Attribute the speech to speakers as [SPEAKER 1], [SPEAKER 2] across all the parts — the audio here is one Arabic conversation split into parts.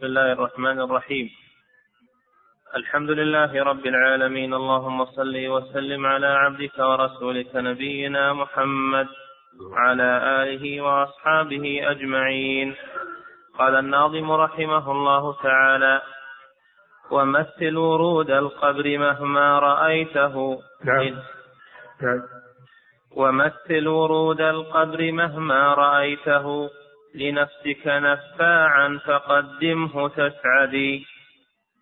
[SPEAKER 1] بسم الله الرحمن الرحيم. الحمد لله رب العالمين. اللهم صل وسلم على عبدك ورسولك نبينا محمد وعلى آله وأصحابه أجمعين. قال الناظم رحمه الله تعالى ومثل ورود القبر مهما رأيته.
[SPEAKER 2] نعم. نعم.
[SPEAKER 1] ومثل ورود القبر مهما رأيته. لنفسك نفاعا فقدمه تسعدي.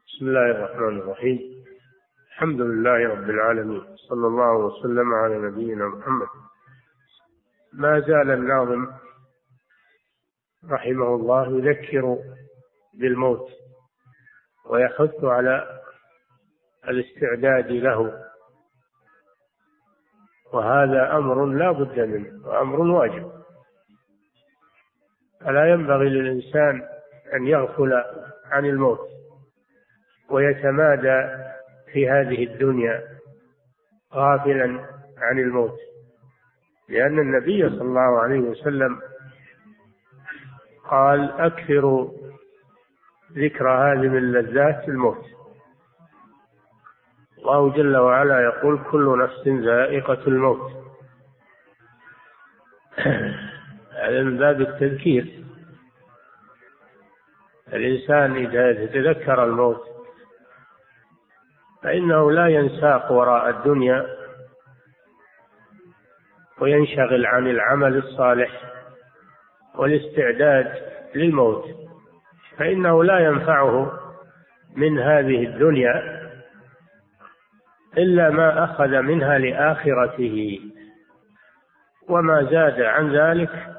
[SPEAKER 2] بسم الله الرحمن الرحيم. الحمد لله رب العالمين. صلى الله وسلم على نبينا محمد. ما زال الناظم رحمه الله يذكر بالموت ويحث على الاستعداد له. وهذا أمر لا بد منه وأمر واجب. فلا ينبغي للإنسان أن يغفل عن الموت ويتمادى في هذه الدنيا غافلا عن الموت لأن النبي صلى الله عليه وسلم قال أكثروا ذكر هذه من لذات الموت. الله جل وعلا يقول كل نفس ذائقة الموت. هذا من باب التذكير. الإنسان إذا تذكر الموت فإنه لا ينساق وراء الدنيا وينشغل عن العمل الصالح والاستعداد للموت فإنه لا ينفعه من هذه الدنيا إلا ما أخذ منها لآخرته وما زاد عن ذلك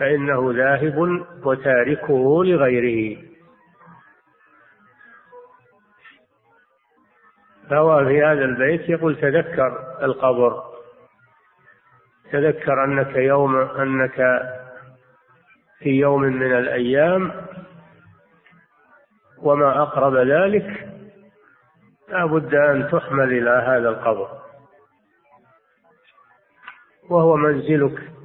[SPEAKER 2] فإنه ذاهب وتاركه لغيره. فهو في هذا البيت يقول تذكر القبر. تذكر أنك يوم أنك في يوم من الأيام وما أقرب ذلك لا بد أن تحمل إلى هذا القبر. وهو منزلك.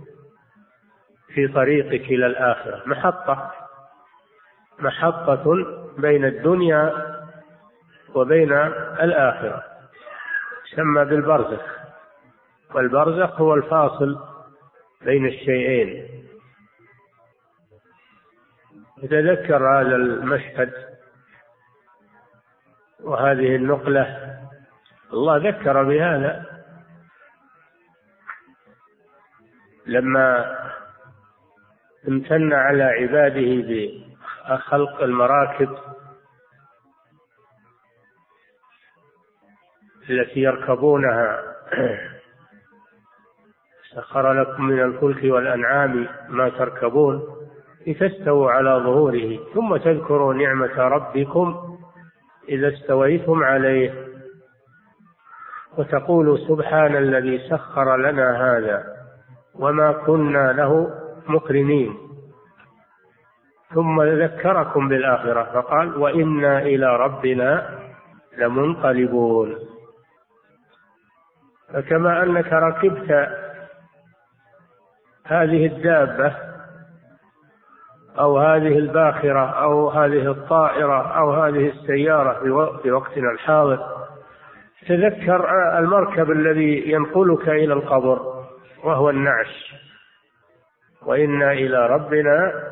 [SPEAKER 2] في طريقك إلى الآخرة. محطة. محطة بين الدنيا وبين الآخرة. يسمى بالبرزخ. والبرزخ هو الفاصل بين الشيئين. يتذكر هذا المشهد وهذه النقلة. الله ذكر بهذا. لما امتن على عباده بخلق المراكب التي يركبونها. سخر لكم من الفلك والأنعام ما تركبون لتستووا على ظهوره ثم تذكروا نعمة ربكم إذا استويتم عليه. وتقول سبحان الذي سخر لنا هذا وما كنا له مقرنين. ثم ذكركم بالآخرة فقال وإنا إلى ربنا لمنقلبون. فكما أنك ركبت هذه الدابة أو هذه الباخرة أو هذه الطائرة أو هذه السيارة في وقتنا الحاضر تذكر المركب الذي ينقلك إلى القبر وهو النعش. وإنا إلى ربنا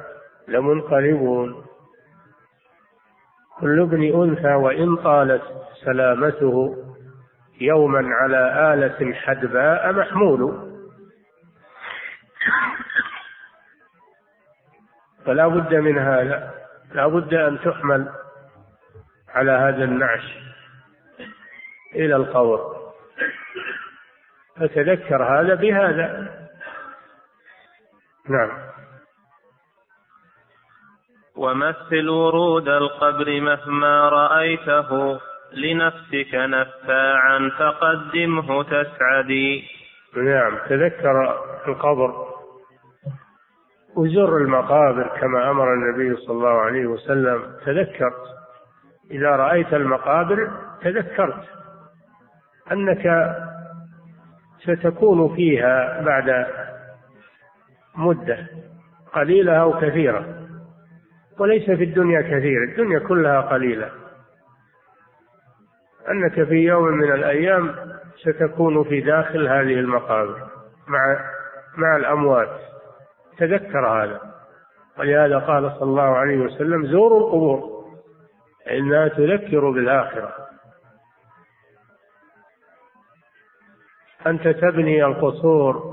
[SPEAKER 2] لمنقلبون. كل ابن أنثى وإن طالت سلامته يوما على آلة حدباء محمول. فلا بد من هذا لا بد أن تحمل على هذا النعش إلى القبر. فتذكر هذا بهذا. نعم.
[SPEAKER 1] ومثل ورود القبر مهما رأيته لنفسك نفاعا فقدمه تسعدي.
[SPEAKER 2] نعم. تذكر القبر وزر المقابر كما أمر النبي صلى الله عليه وسلم. تذكرت. إذا رأيت المقابر تذكرت أنك ستكون فيها بعد مدة قليلة أو كثيرة. وليس في الدنيا كثير الدنيا كلها قليلة. أنك في يوم من الأيام ستكون في داخل هذه المقابر مع مع الأموات. تذكر هذا. ولهذا قال صلى الله عليه وسلم زوروا القبور إنها تذكر بالآخرة. أنت تبني القصور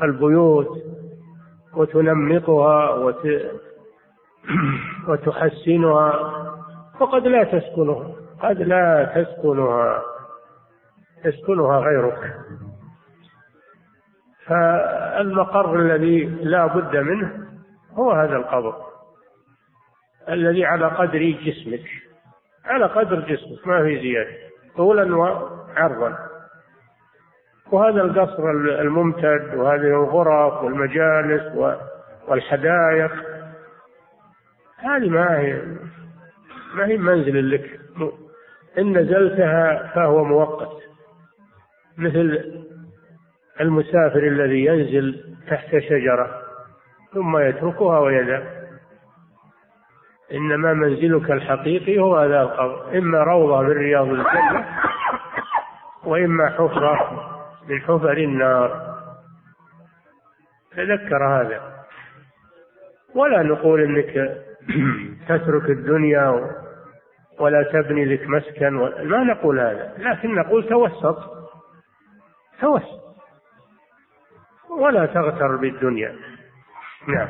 [SPEAKER 2] والبيوت وتنمقها وت... وتحسنها وقد لا تسكنها. قد لا تسكنها. يسكنها غيرك. فالمقر الذي لا بد منه هو هذا القبر. الذي على قدر جسمك. على قدر جسمك. ما في زيادة. طولا وعرضا. وهذا القصر الممتد وهذه الغرف والمجالس والحدائق. هذه ما هي ما هي منزل لك. إن نزلتها فهو مؤقت. مثل المسافر الذي ينزل تحت شجرة ثم يتركها ويذهب. إنما منزلك الحقيقي هو هذا القبر. إما روضة من رياض الجنة وإما حفرة من حفر النار. تذكر هذا. ولا نقول إنك تترك الدنيا ولا تبني لك مسكن ما نقول هذا. لكن نقول توسط. توسط. ولا تغتر بالدنيا. نعم.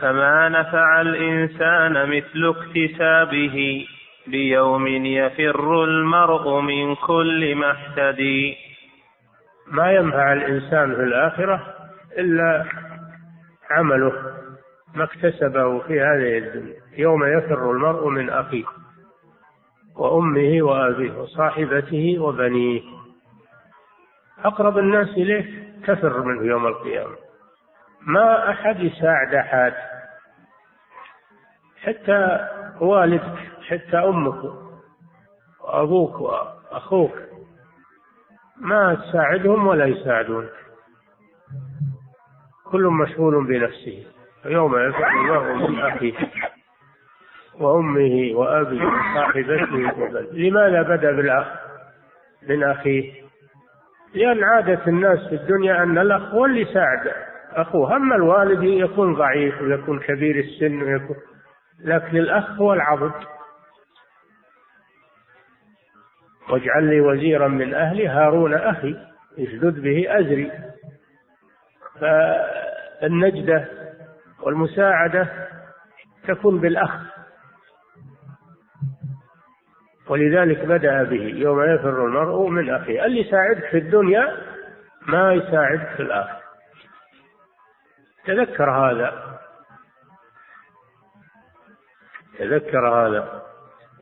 [SPEAKER 1] فما نفع الإنسان مثل اكتسابه. بيوم يفر المرء من كل محتدي
[SPEAKER 2] ما ينفع الإنسان في الآخرة إلا عمله ما اكتسبه في هذه الدنيا. يوم يفر المرء من أخيه وأمه وأبيه وصاحبته وبنيه. أقرب الناس إليه تفر منه يوم القيامة. ما أحد يساعد أحد. حتى والدك حتى أمك وأبوك وأخوك ما تساعدهم ولا يساعدونك كل مشغول بنفسه. يوم يفر المرء من أخيه وأمه وأبيه وصاحبته لماذا بدأ بالأخ من أخيه؟ لأن عادة الناس في الدنيا أن الأخ هو اللي يساعد أخوه. أما الوالد يكون ضعيف ويكون كبير السن ويكون لكن الأخ هو العضد واجعل لي وزيرا من أهلي هارون أخي اشدد به أزري. فالنجدة والمساعدة تكون بالأخ. ولذلك بدأ به يوم يفر المرء من أخيه. اللي يساعدك في الدنيا؟ ما يساعدك في الآخرة. تذكر هذا. تذكر هذا.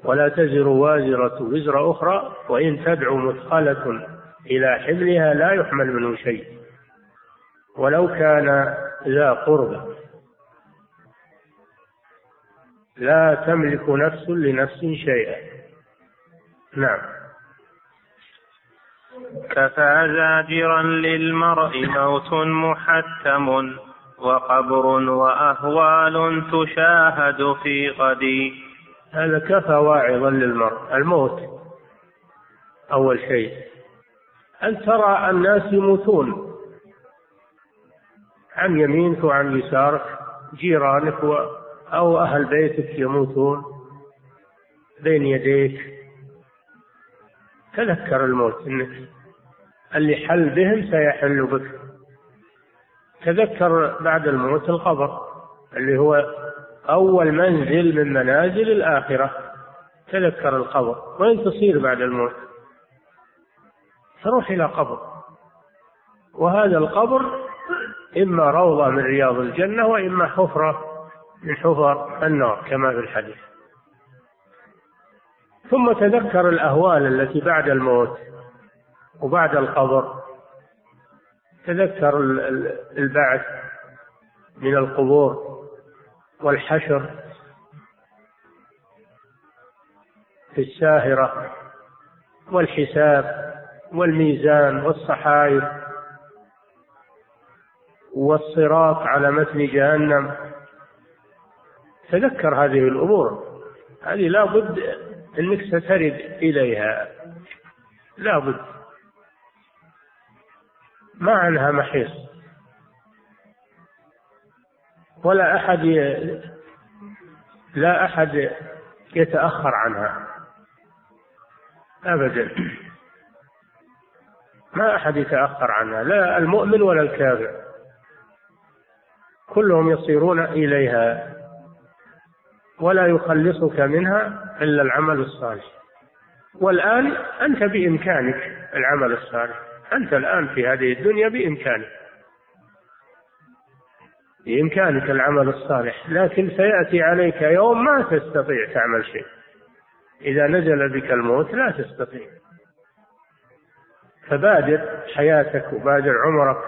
[SPEAKER 2] ولا تزر وازرة وزر أخرى وإن تدعو مثقلة إلى حملها لا يحمل منه شيء. ولو كان ذا قربى لا تملك نفس لنفس شيئا. نعم.
[SPEAKER 1] كفى زاجرا للمرء موت محتم وقبر وأهوال تشاهد في غدي.
[SPEAKER 2] هذا كفى واعظا للمرء. الموت أول شيء. أن ترى الناس يموتون. عن يمينك وعن يسارك جيرانك أو أهل بيتك يموتون بين يديك. تذكر الموت إنك اللي حل بهم سيحل بك. تذكر بعد الموت القبر اللي هو أول منزل من منازل الآخرة. تذكر القبر. وين تصير بعد الموت؟ تروح إلى قبر. وهذا القبر إما روضة من رياض الجنة وإما حفرة من حفر النار كما في الحديث. ثم تذكر الأهوال التي بعد الموت وبعد القبر. تذكر البعث من القبور. والحشر في الساهرة والحساب والميزان والصحائف والصراط على متن جهنم. تذكر هذه الأمور. هذه لا بد أنك سترد إليها. لا بد. ما عنها محيص. ولا أحد. لا أحد يتأخر عنها. أبدا. ما أحد يتأخر عنها لا المؤمن ولا الكافر. كلهم يصيرون إليها ولا يخلصك منها إلا العمل الصالح. والآن أنت بإمكانك العمل الصالح. أنت الآن في هذه الدنيا بإمكانك. بإمكانك العمل الصالح لكن سيأتي عليك يوم ما تستطيع تعمل شيء. إذا نزل بك الموت لا تستطيع. فبادر حياتك وبادر عمرك.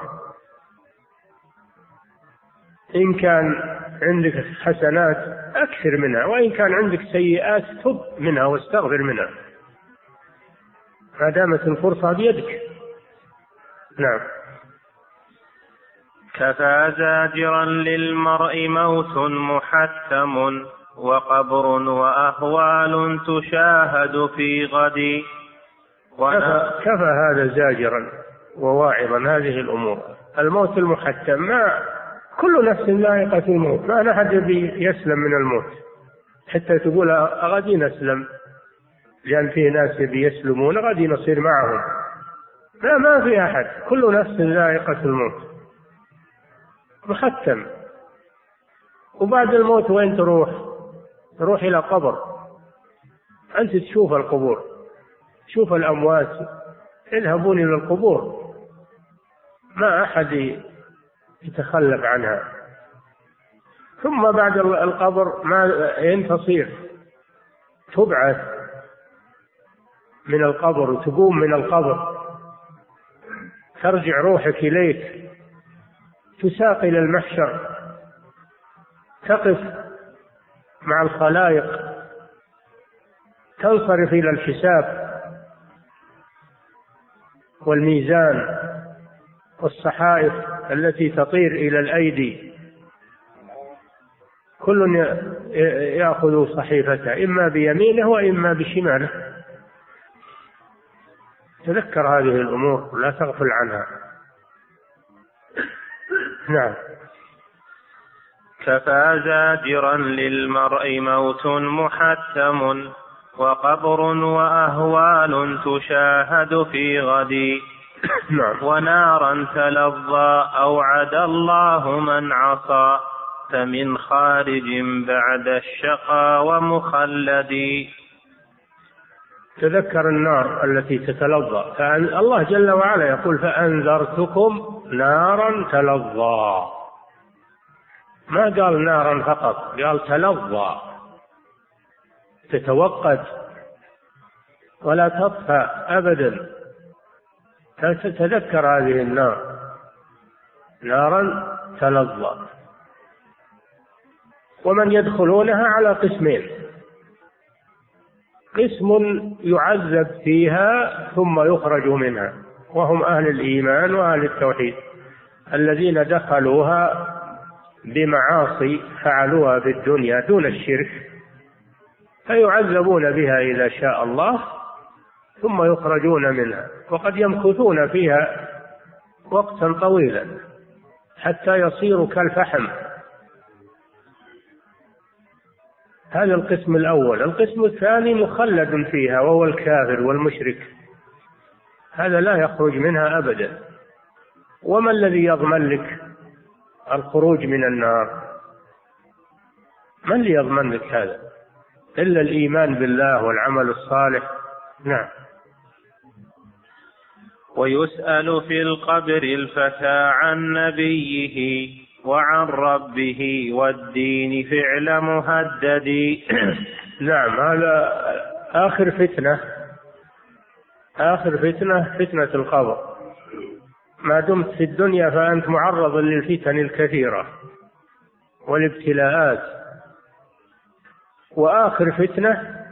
[SPEAKER 2] إن كان عندك حسنات أكثر منها وإن كان عندك سيئات تب منها واستغفر منها. ما دامت الفرصة بيدك. نعم.
[SPEAKER 1] كفى زاجرا للمرء موت محتم وقبر وأهوال تشاهد في غد.
[SPEAKER 2] كفى, كفى هذا زاجرا وواعظا هذه الأمور. الموت المحتم ما كل نفس ذائقة الموت. ما أحد يسلم من الموت. حتى تقول غدي نسلم؟ لأن في ناس يبي يسلمون غدي نصير معهم. لا ما في أحد. كل نفس ذائقة الموت. محتم وبعد الموت وين تروح؟ تروح إلى قبر. أنت تشوف القبور تشوف الأموات. يذهبون إلى القبور. ما أحد يتخلف عنها. ثم بعد القبر ما تصير تبعث من القبر وتقوم من القبر. ترجع روحك إليك. تساق إلى المحشر. تقف مع الخلائق. تنصرف إلى الحساب. والميزان. والصحائف التي تطير إلى الأيدي. كل يأخذ صحيفته إما بيمينه وإما بشماله. تذكر هذه الأمور لا تغفل عنها. نعم.
[SPEAKER 1] كفى زاجرا للمرء موت محتم وقبر وأهوال تشاهد في غد
[SPEAKER 2] نعم.
[SPEAKER 1] ونارا تلظى أوعد الله من عصى. فمن خارج بعد الشقى ومخلد.
[SPEAKER 2] تذكر النار التي تتلظى. فأن الله جل وعلا يقول فأنذرتكم نارا تلظى. ما قال نارا فقط قال تلظى. تتوقد ولا تطفى أبدا. تذكر هذه النار. نارا تلظى. ومن يدخلونها على قسمين. قسم يعذب فيها ثم يخرج منها. وهم أهل الإيمان وأهل التوحيد الذين دخلوها بمعاصي فعلوها في الدنيا دون الشرك فيعذبون بها إذا شاء الله ثم يخرجون منها وقد يمكثون فيها وقتا طويلا حتى يصيروا كالفحم. هذا القسم الأول. القسم الثاني مخلد فيها وهو الكافر والمشرك. هذا لا يخرج منها أبدا. وما الذي يضمن لك الخروج من النار؟ من اللي يضمن لك هذا؟ إلا الإيمان بالله والعمل الصالح. نعم.
[SPEAKER 1] ويسأل في القبر الفتى عن نبيه وعن ربه والدين فعل مهدد.
[SPEAKER 2] نعم هذا آخر فتنة. آخر فتنة فتنة القبر. ما دمت في الدنيا فأنت معرض للفتن الكثيرة والابتلاءات. وآخر فتنة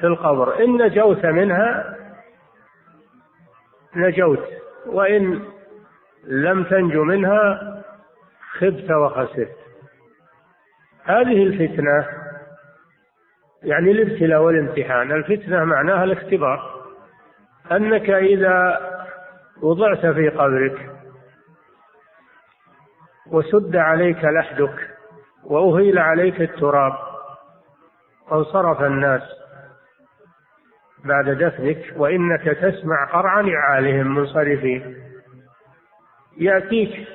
[SPEAKER 2] في القبر. إن نجوت منها نجوت وإن لم تنجو منها خبت وخسرت. هذه الفتنة يعني الابتلاء والامتحان. الفتنة معناها الاختبار. أنك إذا وضعت في قبرك وسد عليك لحدك وأهيل عليك التراب وانصرف الناس بعد دفنك وإنك تسمع قرع نعالهم منصرفين. يأتيك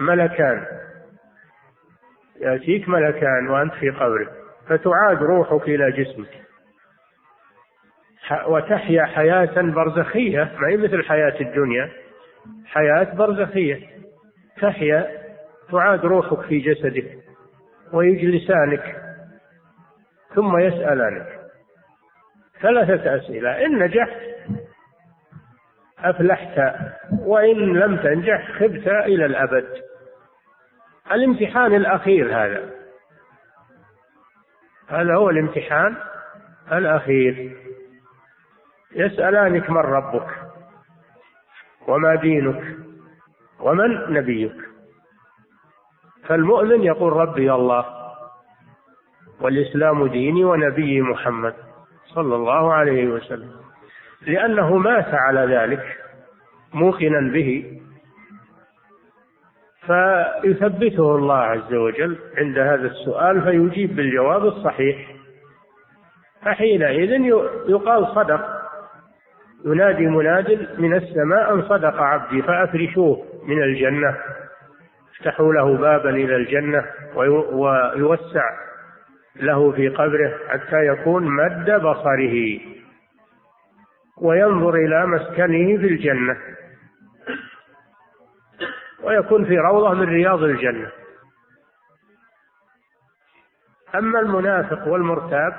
[SPEAKER 2] ملكان. يأتيك ملكان وأنت في قبرك. فتعاد روحك إلى جسمك. وتحيا حياة برزخية ما هي مثل حياة الدنيا حياة برزخية. تحيا تعاد روحك في جسدك ويجلسانك ثم يسألانك. ثلاثة أسئلة. إن نجحت أفلحت وإن لم تنجح خبت إلى الأبد. الامتحان الأخير هذا. هذا هو الامتحان الأخير. يسألانك من ربك وما دينك ومن نبيك. فالمؤمن يقول ربي الله والإسلام ديني ونبي محمد صلى الله عليه وسلم لأنه مات على ذلك موقنا به. فيثبته الله عز وجل عند هذا السؤال فيجيب بالجواب الصحيح. فحينئذ يقال صدق ينادي مناد من السماء أن صدق عبدي فأفرشوه من الجنة. افتحوا له بابا إلى الجنة ويوسع له في قبره حتى يكون مد بصره. وينظر إلى مسكنه في الجنة. ويكون في روضة من رياض الجنة. أما المنافق والمرتاب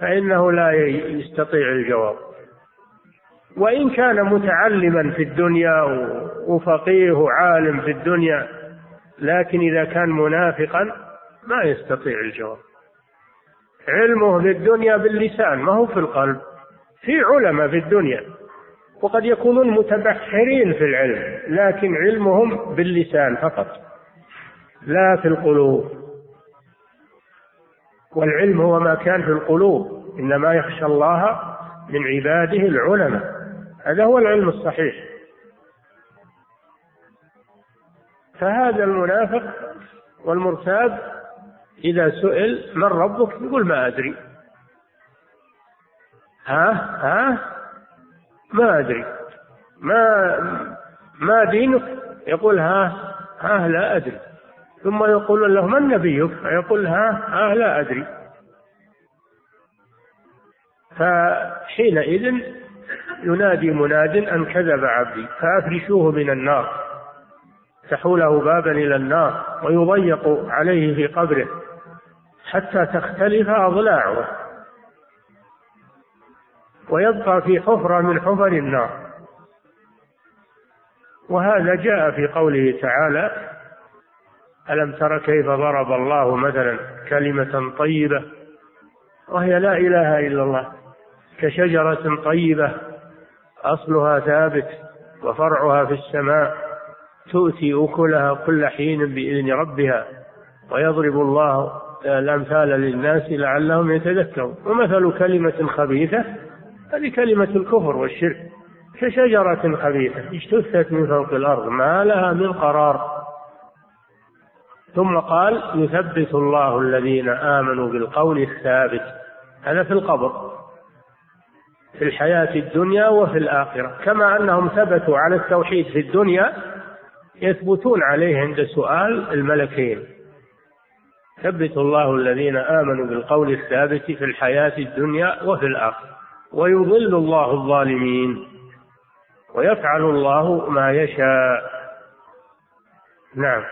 [SPEAKER 2] فإنه لا يستطيع الجواب. وإن كان متعلما في الدنيا وفقيه وعالم في الدنيا لكن إذا كان منافقا ما يستطيع الجواب. علمه في الدنيا باللسان ما هو في القلب في علماء في الدنيا. وقد يكونون متبحرين في العلم لكن علمهم باللسان فقط لا في القلوب. والعلم هو ما كان في القلوب إنما يخشى الله من عباده العلماء. هذا هو العلم الصحيح. فهذا المنافق والمرتاب إذا سئل من ربك؟ يقول ما أدري. ها؟ ها؟ ما أدري. ما ما دينك؟ يقول ها؟ ها لا أدري. ثم يقول له من نبيك؟ يقول ها؟ ها لا أدري. فحينئذ ينادي مناد أن كذب عبدي فأفرشوه من النار. افتحوا له بابا إلى النار ويضيق عليه في قبره حتى تختلف أضلاعه. ويبقى في حفرة من حفر النار. وهذا جاء في قوله تعالى ألم تر كيف ضرب الله مثلا كلمة طيبة وهي لا إله إلا الله كشجرة طيبة أصلها ثابت وفرعها في السماء تؤتي أكلها كل حين بإذن ربها ويضرب الله الأمثال للناس لعلهم يتذكرون. ومثل كلمة خبيثة هذه كلمة الكفر والشرك كشجرة خبيثة اجتثت من فوق الأرض ما لها من قرار. ثم قال يثبت الله الذين آمنوا بالقول الثابت هذا في القبر. في الحياة الدنيا وفي الآخرة. كما أنهم ثبتوا على التوحيد في الدنيا يثبتون عليه عند سؤال الملكين. ثبت الله الذين آمنوا بالقول الثابت في الحياة الدنيا وفي الآخرة. ويضل الله الظالمين. ويفعل الله ما يشاء. نعم.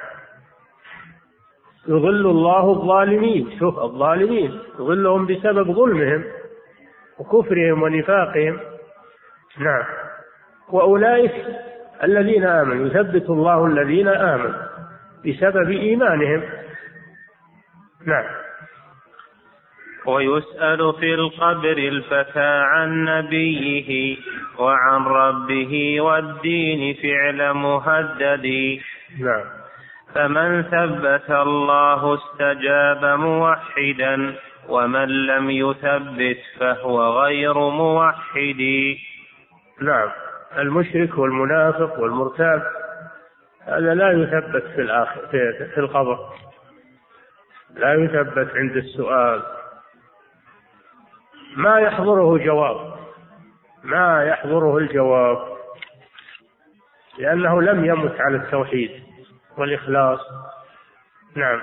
[SPEAKER 2] يضل الله الظالمين. شوف الظالمين يضلهم بسبب ظلمهم. وكفرهم ونفاقهم. نعم. وأولئك الذين آمنوا يثبت الله الذين آمنوا بسبب إيمانهم. نعم.
[SPEAKER 1] ويسأل في القبر الفتى عن نبيه وعن ربه والدين فعل مهدد.
[SPEAKER 2] نعم.
[SPEAKER 1] فمن ثبت الله استجاب موحدا. ومن لم يثبت فهو غير موحد.
[SPEAKER 2] نعم. المشرك والمنافق والمرتاب هذا لا يثبت في الآخر في, في القبر. لا يثبت عند السؤال. ما يحضره جواب؟ ما يحضره الجواب؟ لأنه لم يمت على التوحيد والإخلاص. نعم.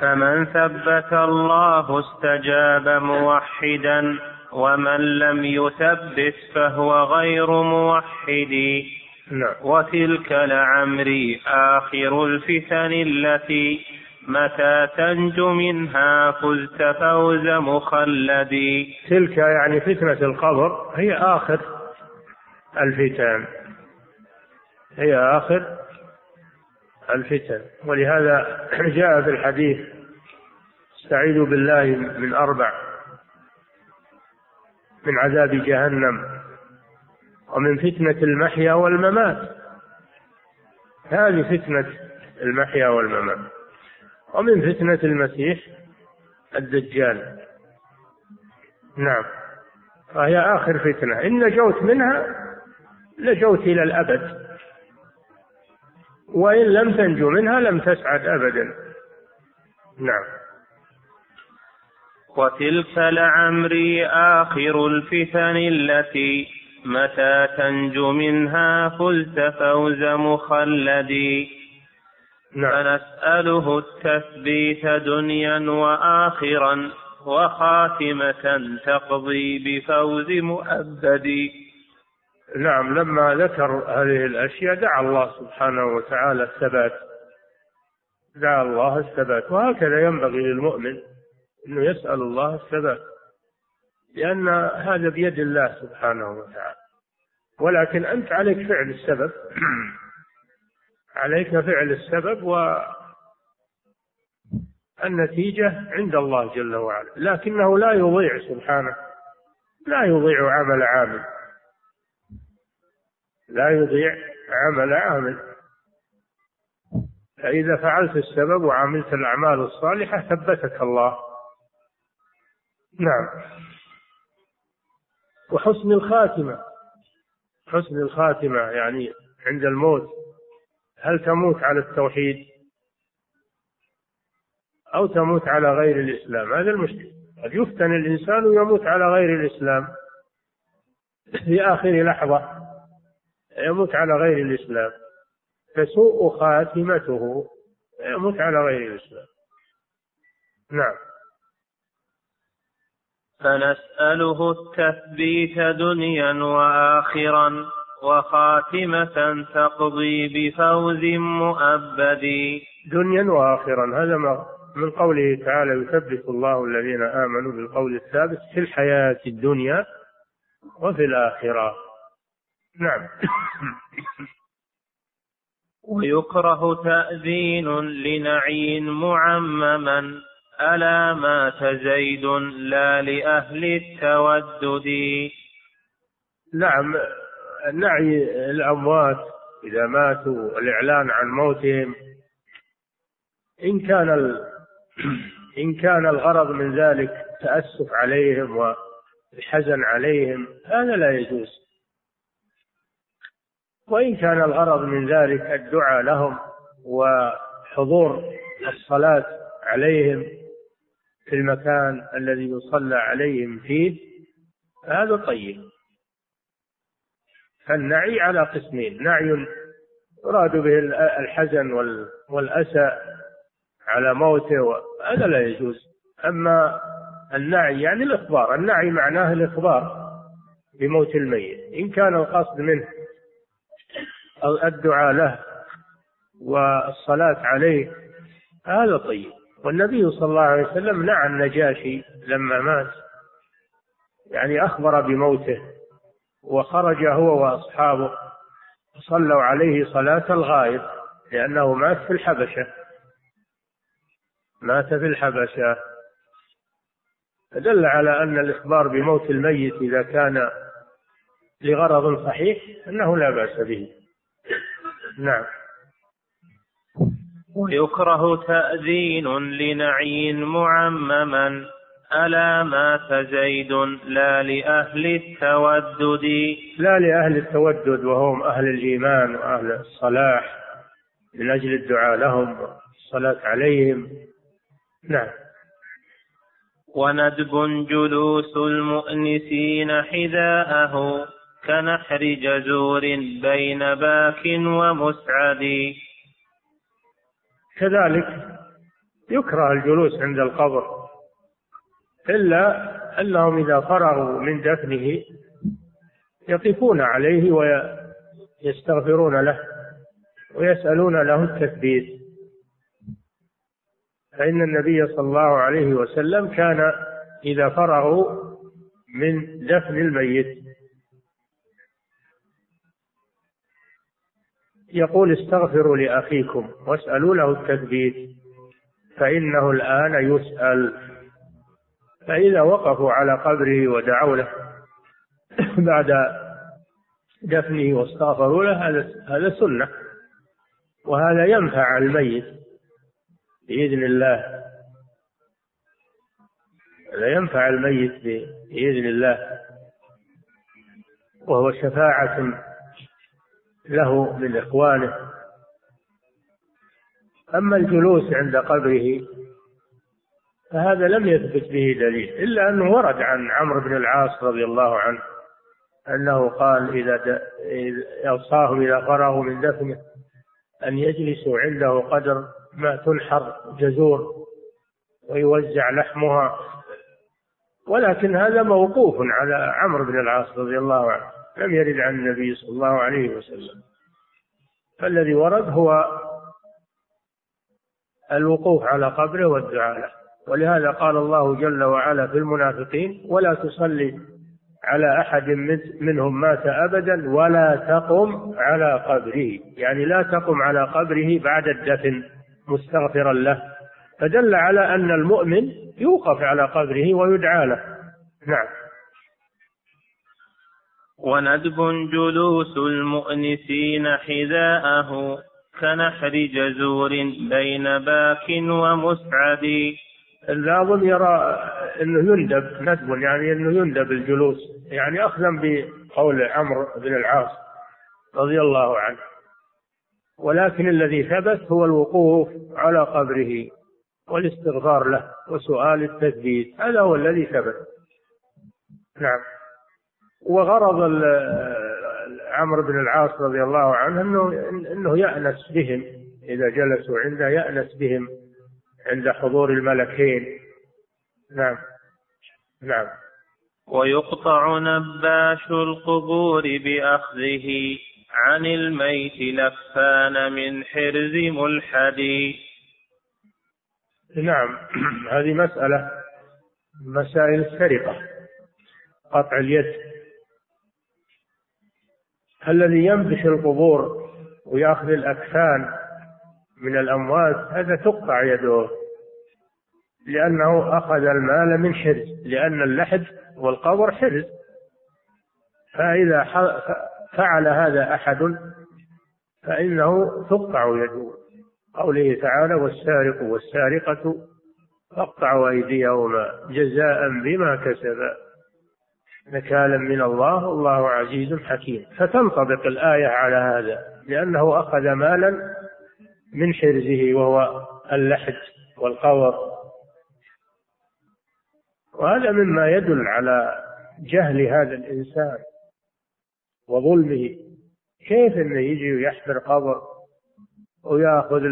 [SPEAKER 1] فمن ثبت الله استجاب موحدا ومن لم يثبت فهو غير موحد.
[SPEAKER 2] نعم.
[SPEAKER 1] وتلك لعمري آخر الفتن التي متى تنجو منها فزت فوز مخلدي
[SPEAKER 2] تلك يعني فتنة القبر هي آخر الفتن. هي آخر الفتن. ولهذا جاء في الحديث استعيذوا بالله من أربع من عذاب جهنم ومن فتنة المحيا والممات. هذه فتنة المحيا والممات. ومن فتنة المسيح الدجال. نعم. فهي آخر فتنة. إن نجوت منها نجوت إلى الأبد. وإن لم تنجو منها لم تسعد أبدا. نعم.
[SPEAKER 1] وتلك لعمري آخر الفتن التي متى تنجو منها فزت فوز مخلدي.
[SPEAKER 2] نعم.
[SPEAKER 1] فنسأله التثبيت دنيا وآخرا وخاتمة تقضي بفوز مؤبد
[SPEAKER 2] نعم لما ذكر هذه الأشياء دعا الله سبحانه وتعالى الثبات. دعا الله الثبات. وهكذا ينبغي للمؤمن أنه يسأل الله الثبات لأن هذا بيد الله سبحانه وتعالى. ولكن أنت عليك فعل السبب. عليك فعل السبب والنتيجة عند الله جل وعلا. لكنه لا يضيع سبحانه لا يضيع عمل عامل. لا يضيع عمل عامل. فإذا فعلت السبب وعملت الأعمال الصالحة ثبتك الله. نعم. وحسن الخاتمة. حسن الخاتمة يعني عند الموت. هل تموت على التوحيد؟ أو تموت على غير الإسلام؟ هذا المشكل قد يفتن الإنسان ويموت على غير الإسلام. في آخر لحظة. يموت على غير الإسلام. فسوء خاتمته يموت على غير الإسلام. نعم.
[SPEAKER 1] فنسأله التثبيت دنيا وآخرا وخاتمة تقضي بفوز مؤبد.
[SPEAKER 2] دنيا وآخرا هذا ما من قوله تعالى يثبت الله الذين آمنوا بالقول الثابت في الحياة الدنيا وفي الآخرة. نعم.
[SPEAKER 1] ويكره تأذين لنعي معمما ألا مات زيد لا لأهل التودد.
[SPEAKER 2] نعم. نعي الأموات إذا ماتوا الإعلان عن موتهم. إن كان ال... إن كان الغرض من ذلك تأسف عليهم والحزن عليهم هذا لا يجوز. وإن كان الغرض من ذلك الدعاء لهم وحضور الصلاة عليهم في المكان الذي يصلى عليهم فيه هذا طيب. فالنعي على قسمين. نعي يراد به الحزن والأسى على موته هذا لا يجوز. أما النعي يعني الإخبار. النعي معناه الإخبار بموت الميت. إن كان القصد منه الدعاء له والصلاة عليه هذا طيب. والنبي صلى الله عليه وسلم نعى النجاشي لما مات يعني أخبر بموته وخرج هو وأصحابه صلوا عليه صلاة الغائب لأنه مات في الحبشة. مات في الحبشة. دل على أن الإخبار بموت الميت إذا كان لغرض صحيح أنه لا بأس به. نعم.
[SPEAKER 1] ويكره تأذين لنعي معمما. ألا مات زيد لا لأهل التودد.
[SPEAKER 2] لا لأهل التودد وهم أهل الإيمان وأهل الصلاح. من أجل الدعاء لهم والصلاة عليهم. نعم.
[SPEAKER 1] وندب جلوس المؤنسين حذاءه. كنحر جزور بين باك ومسعد.
[SPEAKER 2] كذلك يكره الجلوس عند القبر إلا أنهم إذا فرغوا من دفنه يقفون عليه ويستغفرون له ويسألون له التثبيت. فإن النبي صلى الله عليه وسلم كان إذا فرغوا من دفن الميت. يقول استغفروا لأخيكم واسألوا له التثبيت فإنه الآن يسأل. فإذا وقفوا على قبره ودعوا له بعد دفنه واستغفروا له هذا هذا سنة وهذا ينفع الميت بإذن الله. هذا ينفع الميت بإذن الله وهو شفاعة له من إخوانه. أما الجلوس عند قبره فهذا لم يثبت به دليل إلا أنه ورد عن عمرو بن العاص رضي الله عنه أنه قال إذا أوصاهم إذا فرغوا من دفنه أن يجلسوا عنده قدر ما تنحر جزور ويوزع لحمها. ولكن هذا موقوف على عمرو بن العاص رضي الله عنه. لم يرد عن النبي صلى الله عليه وسلم. فالذي ورد هو الوقوف على قبره والدعاء له. ولهذا قال الله جل وعلا في المنافقين ولا تصلي على أحد منهم مات أبدا ولا تقم على قبره. يعني لا تقم على قبره بعد الدفن مستغفرا له. فدل على أن المؤمن يوقف على قبره ويدعى له. نعم.
[SPEAKER 1] وندب جلوس المؤنسين حذاءه كنحر جزور بين باك ومسعد.
[SPEAKER 2] الناظم يرى إنه يندب ندب يعني إنه يندب الجلوس يعني اخذا بقول عمرو بن العاص رضي الله عنه. ولكن الذي ثبت هو الوقوف على قبره والاستغفار له وسؤال التثبيت هذا هو الذي ثبت. نعم. وغرض عمرو بن العاص رضي الله عنه انه إنه يأنس بهم. إذا جلسوا عنده يأنس بهم عند حضور الملكين. نعم. نعم.
[SPEAKER 1] ويقطع نباش القبور بأخذه عن الميت لفان من حرز ملحد.
[SPEAKER 2] نعم. هذه مسألة مسائل السرقة قطع اليد. الذي ينبش القبور ويأخذ الأكفان من الأموات هذا تقطع يده لأنه أخذ المال من حرز لأن اللحد والقبر حرز. فإذا فعل هذا أحد فإنه تقطع يده. قوله تعالى والسارق والسارقة فاقطعوا أيديهما جزاء بما كسبا. نكالا من الله الله عزيز حكيم. فتنطبق الآية على هذا لأنه أخذ مالا من حرزه وهو اللحد والقور. وهذا مما يدل على جهل هذا الإنسان وظلمه. كيف إنه يجي ويحفر قبر ويأخذ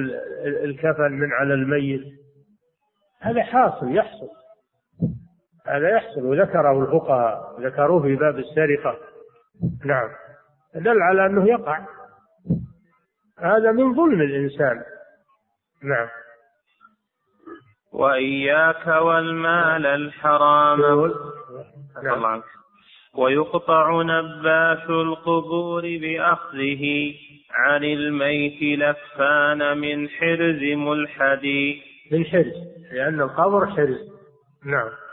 [SPEAKER 2] الكفن من على الميت؟ هذا حاصل يحصل. هذا يحصل وذكره الفقهاء ذكروه في باب السرقة. نعم. دل على أنه يقع. هذا من ظلم الإنسان. نعم.
[SPEAKER 1] وإياك والمال الحرام. نعم. ويقطع نباش القبور بأخذه عن الميت لفان من حرز ملحد
[SPEAKER 2] من حرز لأن القبر حرز. نعم.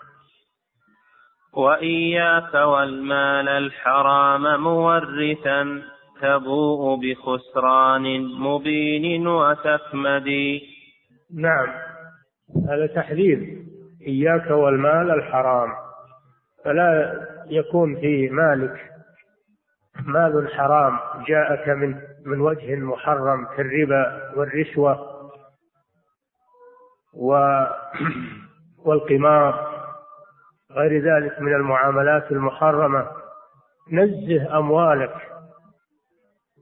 [SPEAKER 1] وإياك والمال الحرام مورثا تبوء بخسران مبين وتكمد.
[SPEAKER 2] نعم. هذا تحذير. إياك والمال الحرام. فلا يكون في مالك مال حرام جاءك من من وجه محرم كالربا والرشوة والقمار. غير ذلك من المعاملات المحرمة. نزه أموالك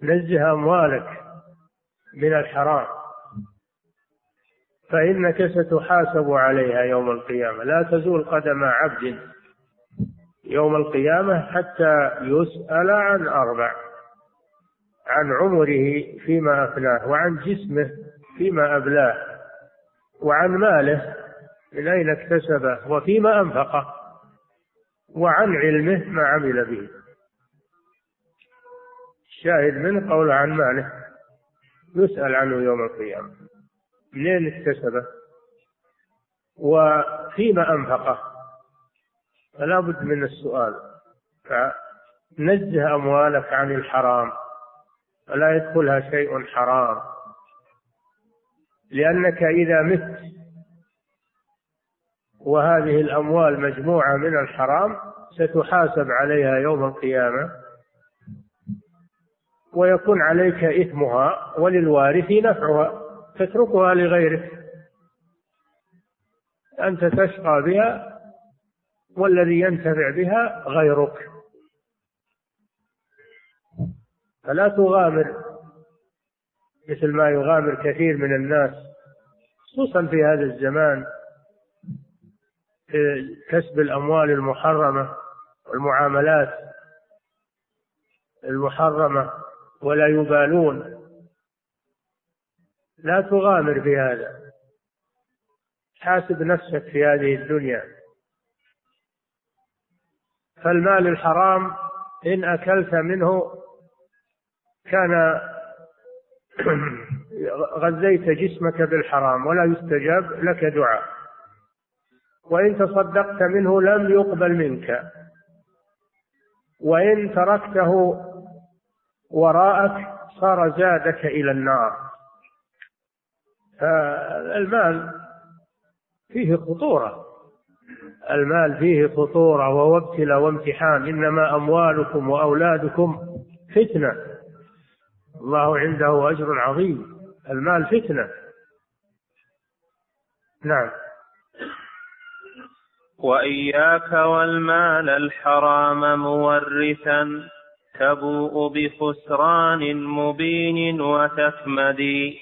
[SPEAKER 2] نزه أموالك من الحرام. فإنك ستحاسب عليها يوم القيامة. لا تزول قدم عبد يوم القيامة حتى يسأل عن أربع عن عمره فيما أفناه وعن جسمه فيما أبلاه وعن ماله من أين اكتسبه وفيما أنفقه. وعن علمه ما عمل به. الشاهد منه قول عن ماله. يسأل عنه يوم القيامة. منين اكتسبه؟ وفيما أنفقه. فلا بد من السؤال. فنزه أموالك عن الحرام. ولا يدخلها شيء حرام. لأنك إذا مت وهذه الأموال مجموعة من الحرام ستحاسب عليها يوم القيامة ويكون عليك إثمها وللوارث نفعها تتركها لغيرك. أنت تشقى بها والذي ينتفع بها غيرك. فلا تغامر مثل ما يغامر كثير من الناس خصوصا في هذا الزمان. كسب الأموال المحرمة والمعاملات المحرمة ولا يبالون. لا تغامر في هذا. حاسب نفسك في هذه الدنيا. فالمال الحرام إن أكلت منه كان غذيت جسمك بالحرام ولا يستجاب لك دعاء. وإن تصدقت منه لم يقبل منك. وإن تركته وراءك صار زادك إلى النار. فالمال فيه خطورة. المال فيه خطورة وهو ابتلاء وامتحان. إنما أموالكم وأولادكم فتنة. الله عنده أجر عظيم. المال فتنة. نعم.
[SPEAKER 1] وإياك والمال الحرام مورثا تبوء بخسران مبين وتكمدي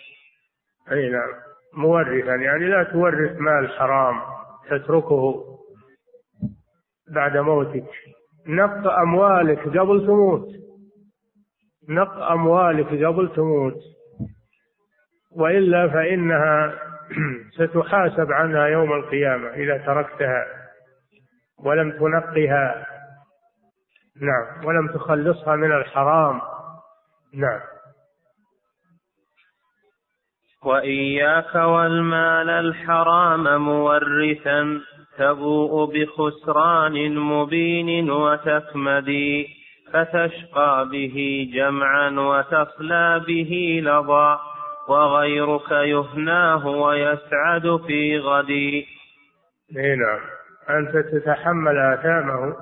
[SPEAKER 2] أي نعم مورثا يعني لا تورث مال حرام تتركه بعد موتك. نق أموالك قبل تموت. نق أموالك قبل تموت. وإلا فإنها ستحاسب عنها يوم القيامة إذا تركتها. ولم تنقها. نعم. ولم تخلصها من الحرام. نعم.
[SPEAKER 1] وإياك والمال الحرام مورثا تبوء بخسران مبين وتكمدي فتشقى به جمعا وتصلى به لظى وغيرك يهناه ويسعد في غدي
[SPEAKER 2] نعم. أنت تتحمل آثامه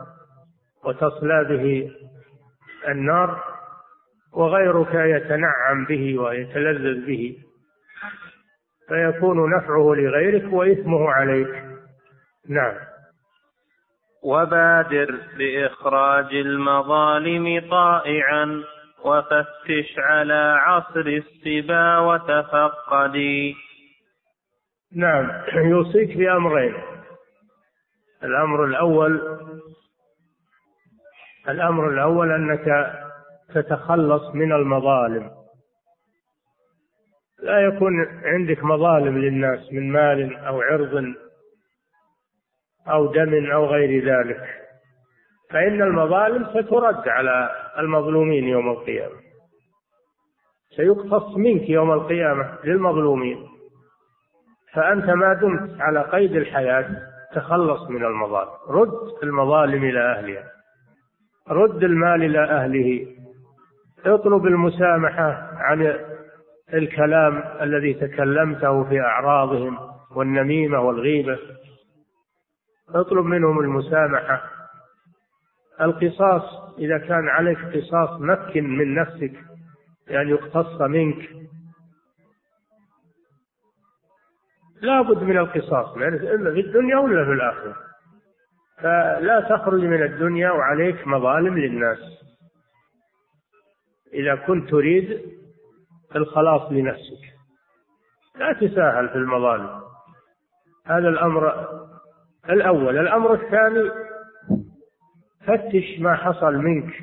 [SPEAKER 2] وتصلى به النار وغيرك يتنعم به ويتلذذ به فيكون نفعه لغيرك وإثمه عليك. نعم.
[SPEAKER 1] وبادر بإخراج المظالم طائعا وفتش على عصر الصبا وتفقدي.
[SPEAKER 2] نعم. يوصيك بأمرين. الأمر الأول الأمر الأول أنك تتخلص من المظالم. لا يكون عندك مظالم للناس من مال أو عرض أو دم أو غير ذلك. فإن المظالم سترد على المظلومين يوم القيامة. سيقتص منك يوم القيامة للمظلومين. فأنت ما دمت على قيد الحياة تخلص من المظالم. رد المظالم إلى أهلها. رد المال إلى أهله. اطلب المسامحة عن الكلام الذي تكلمته في أعراضهم والنميمة والغيبة. اطلب منهم المسامحة. القصاص إذا كان عليك قصاص مكن من نفسك يعني يقتص منك. لا بد من القصاص إلا في الدنيا ولا في الآخرة. فلا تخرج من الدنيا وعليك مظالم للناس. إذا كنت تريد الخلاص لنفسك. لا تساهل في المظالم. هذا الأمر الأول. الأمر الثاني فتش ما حصل منك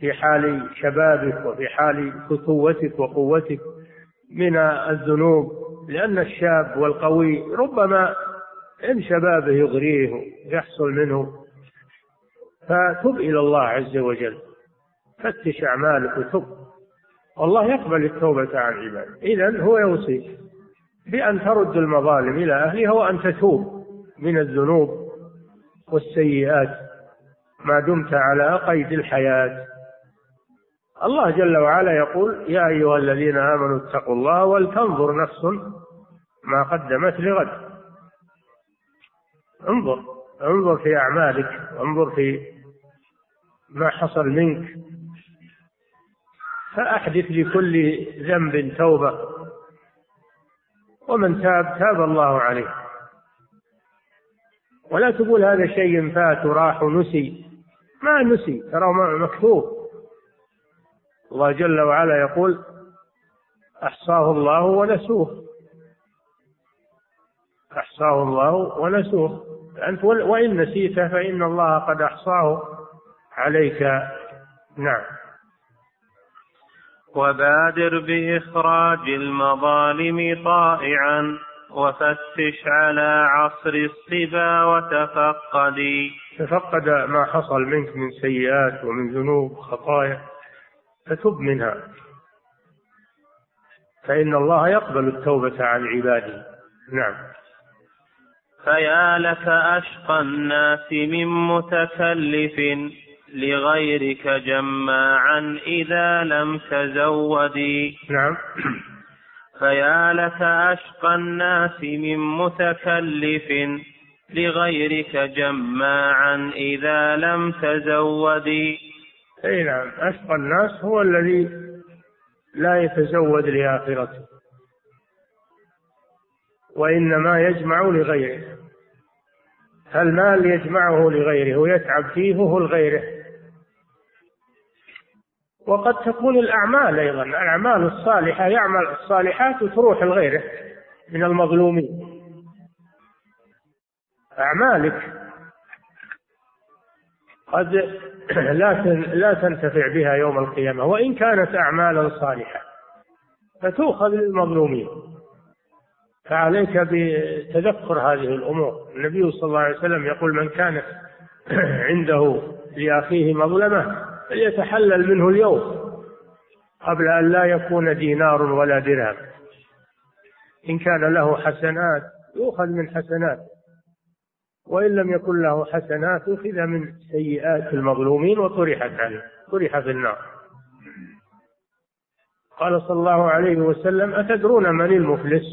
[SPEAKER 2] في حال شبابك وفي حال فتوتك وقوتك من الذنوب. لأن الشاب والقوي ربما إن شبابه يغريه يحصل منه فتب إلى الله عز وجل. فتش أعمالك وتب. والله يقبل التوبة عن عباده. إذا هو يوصيك بأن ترد المظالم إلى أهلها وأن تتوب من الذنوب والسيئات ما دمت على قيد الحياة. الله جل وعلا يقول يا أيها الذين آمنوا اتقوا الله ولتنظر نفس ما قدمت لغد. انظر انظر في أعمالك انظر في ما حصل منك. فأحدث لكل ذنب توبة. ومن تاب تاب الله عليه. ولا تقول هذا شيء فات وراح ونسي. ما نسي ترى مكتوب. الله جل وعلا يقول أحصاه الله ونسوه. أحصاه الله ونسوه. أنت وإن نسيت فإن الله قد أحصاه عليك. نعم.
[SPEAKER 1] وبادر بإخراج المظالم طائعا وفتش على عصر الصبا وتفقدي
[SPEAKER 2] تفقد ما حصل منك من سيئات ومن ذنوب خطايا فتب منها. فإن الله يقبل التوبة عن عباده. نعم.
[SPEAKER 1] فيا لك أشقى الناس من متكلف لغيرك جماعا إذا لم تزودي
[SPEAKER 2] نعم.
[SPEAKER 1] فيا لك أشقى الناس من متكلف لغيرك جماعا إذا لم تزودي
[SPEAKER 2] أي نعم أشقى الناس هو الذي لا يتزود لآخرته. وإنما يجمع لغيره. المال يجمعه لغيره ويتعب فيه هو لغيره. وقد تكون الأعمال أيضا الأعمال الصالحة يعمل الصالحات وتروح لغيره من المظلومين. أعمالك قد لا لا تنتفع بها يوم القيامة وإن كانت أعمالا صالحة فتؤخذ للمظلومين. فعليك بتذكر هذه الأمور. النبي صلى الله عليه وسلم يقول من كانت عنده لأخيه مظلمة فليتحلل منه اليوم قبل أن لا يكون دينار ولا درهم. إن كان له حسنات يؤخذ من حسنات. وإن لم يكن له حسنات أخذ من سيئات المظلومين وطرحت عليه طرح في النار. قال صلى الله عليه وسلم أتدرون من المفلس؟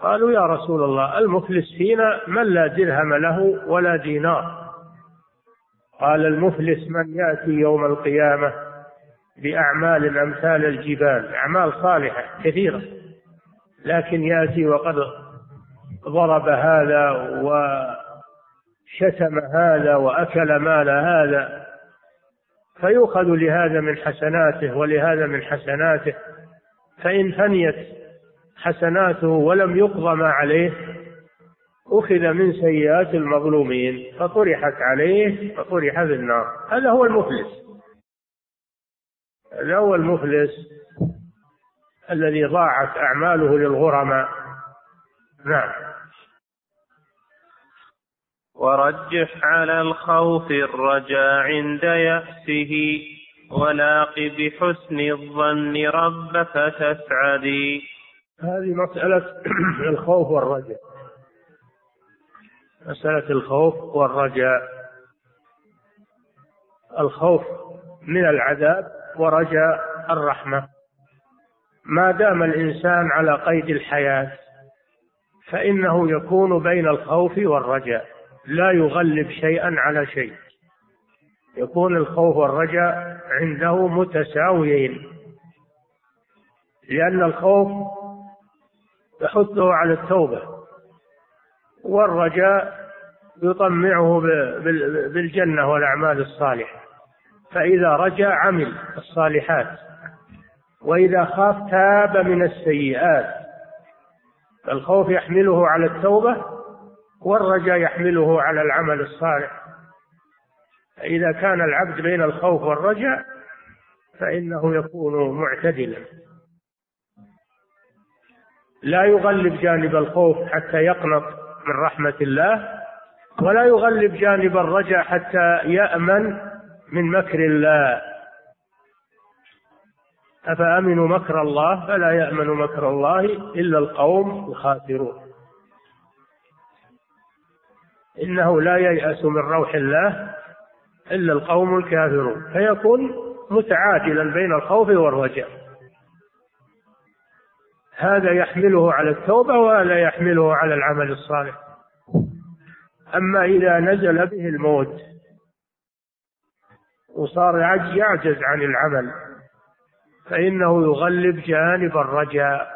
[SPEAKER 2] قالوا يا رسول الله المفلس فينا من لا درهم له ولا دينار. قال المفلس من يأتي يوم القيامة بأعمال أمثال الجبال أعمال صالحة كثيرة لكن يأتي وقد ضرب هذا وشتم هذا وأكل مال هذا فيؤخذ لهذا من حسناته ولهذا من حسناته فإن فنيت حسناته ولم يقضى ما عليه أخذ من سيئات المظلومين فطرحت عليه فطرح في النار. هذا هو المفلس. هذا هو المفلس الذي ضاعت أعماله للغرماء. نعم.
[SPEAKER 1] ورجح على الخوف الرجاء عند يأسه ولاق بحسن الظن ربك تسعدي
[SPEAKER 2] هذه مسألة الخوف والرجاء. مسألة الخوف والرجاء. الخوف من العذاب ورجاء الرحمة. ما دام الإنسان على قيد الحياة فإنه يكون بين الخوف والرجاء. لا يغلب شيئا على شيء. يكون الخوف والرجاء عنده متساويين. لأن الخوف يحثه على التوبة والرجاء يطمعه بالجنة والأعمال الصالحة. فإذا رجا عمل الصالحات وإذا خاف تاب من السيئات. فالخوف يحمله على التوبة والرجاء يحمله على العمل الصالح. فإذا كان العبد بين الخوف والرجاء فإنه يكون معتدلا. لا يغلب جانب الخوف حتى يقنط من رحمة الله ولا يغلب جانب الرجاء حتى يأمن من مكر الله. أفأمنوا مكر الله؟ فلا يأمن مكر الله إلا القوم الخاسرون. إنه لا ييأس من روح الله إلا القوم الكافرون. فيكون متعادلا بين الخوف والرجاء. هذا يحمله على التوبة وهذا يحمله على العمل الصالح. أما إذا نزل به الموت وصار يعجز عن العمل فإنه يغلب جانب الرجاء.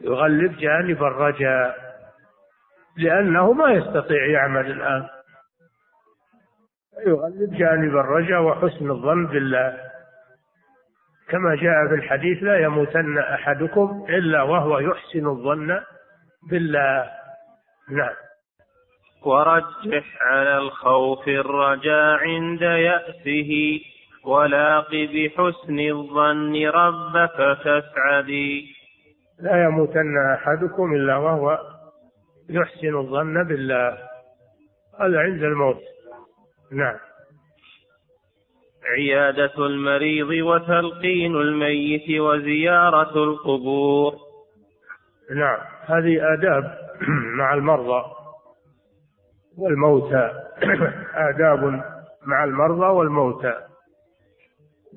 [SPEAKER 2] يغلب جانب الرجاء. لأنه ما يستطيع يعمل الآن. يغلب جانب الرجاء وحسن الظن بالله. كما جاء في الحديث لا يموتن أحدكم إلا وهو يحسن الظن بالله. نعم.
[SPEAKER 1] ورجح على الخوف الرجاء عند يأسه. ولاق بحسن الظن ربك تسعدي
[SPEAKER 2] لا يموتن أحدكم إلا وهو يحسن الظن بالله. هذا عند الموت. نعم.
[SPEAKER 1] عيادة المريض وتلقين الميت وزيارة القبور.
[SPEAKER 2] نعم. هذه آداب مع المرضى والموتى. آداب مع المرضى والموتى.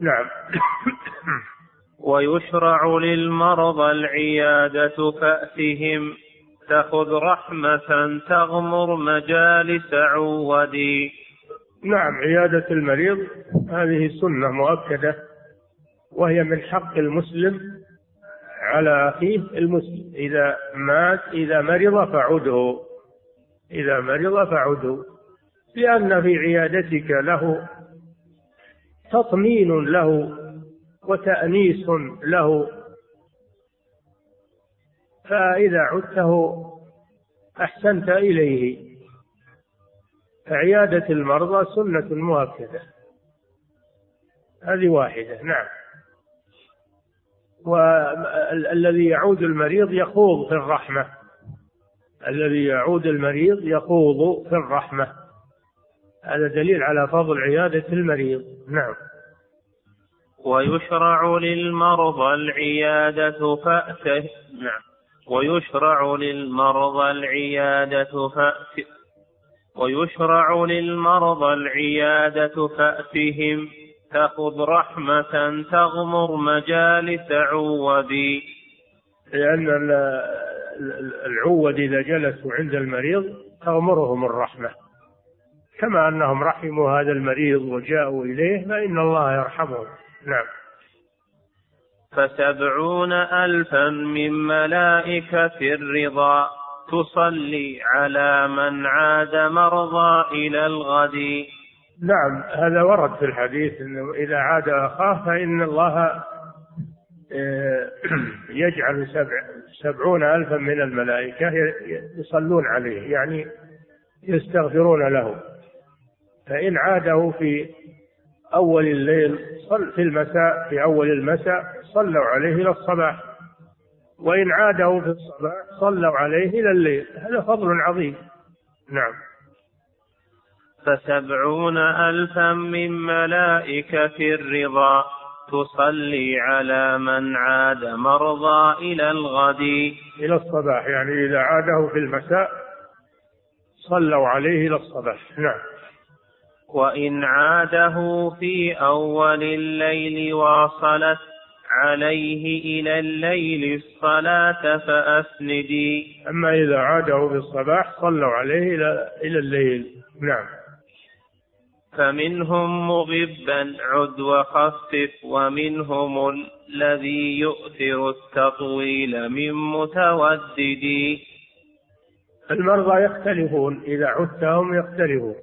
[SPEAKER 2] نعم.
[SPEAKER 1] ويشرع للمرضى العيادة فأتهم. تأخذ رحمة تغمر مجالس عودي.
[SPEAKER 2] نعم عيادة المريض هذه سنة مؤكدة وهي من حق المسلم على أخيه المسلم. إذا مات إذا مرض فعده. إذا مرض فعده. لأن في عيادتك له تطمين له وتأنيس له فإذا عدته أحسنت إليه. فعيادة المرضى سنة مؤكدة. هذه واحدة نعم. والذي يعود المريض يخوض في الرحمة. الذي يعود المريض يخوض في الرحمة. هذا دليل على فضل عيادة المريض. نعم.
[SPEAKER 1] ويشرع للمرضى العيادة فأته. نعم. ويشرع للمرضى العيادة فأت ويشرع للمرضى العيادة فأتهم تأخذ رحمة تغمر مجالس عودي.
[SPEAKER 2] لأن العود إذا جلسوا عند المريض تغمرهم الرحمة. كما أنهم رحموا هذا المريض وجاءوا إليه فإن الله يرحمهم. نعم.
[SPEAKER 1] فسبعون ألفا من ملائكة الرضا تصلي على من عاد مرضى إلى الغد.
[SPEAKER 2] نعم هذا ورد في الحديث أنه إذا عاد أخاه فإن الله آه، يجعل سبع سبعون ألفا من الملائكة يصلون عليه يعني يستغفرون له. فإن عاده في أول الليل صل في المساء في أول المساء صلوا عليه إلى الصباح. وإن عاده في الصباح صلوا عليه إلى الليل. هذا فضل عظيم. نعم.
[SPEAKER 1] فسبعون ألفا من ملائكة الرضا تصلي على من عاد مرضى إلى الغد.
[SPEAKER 2] إلى الصباح يعني إذا عاده في المساء صلوا عليه إلى الصباح. نعم.
[SPEAKER 1] وإن عاده في أول الليل واصلت عليه إلى الليل الصلاة فأسندي.
[SPEAKER 2] أما إذا عاده في الصباح صلوا عليه إلى إلى الليل. نعم.
[SPEAKER 1] فمنهم مغبا عد وخفف ومنهم الذي يؤثر التطويل من متودد.
[SPEAKER 2] المرضى يختلفون إذا عدتهم يختلفون.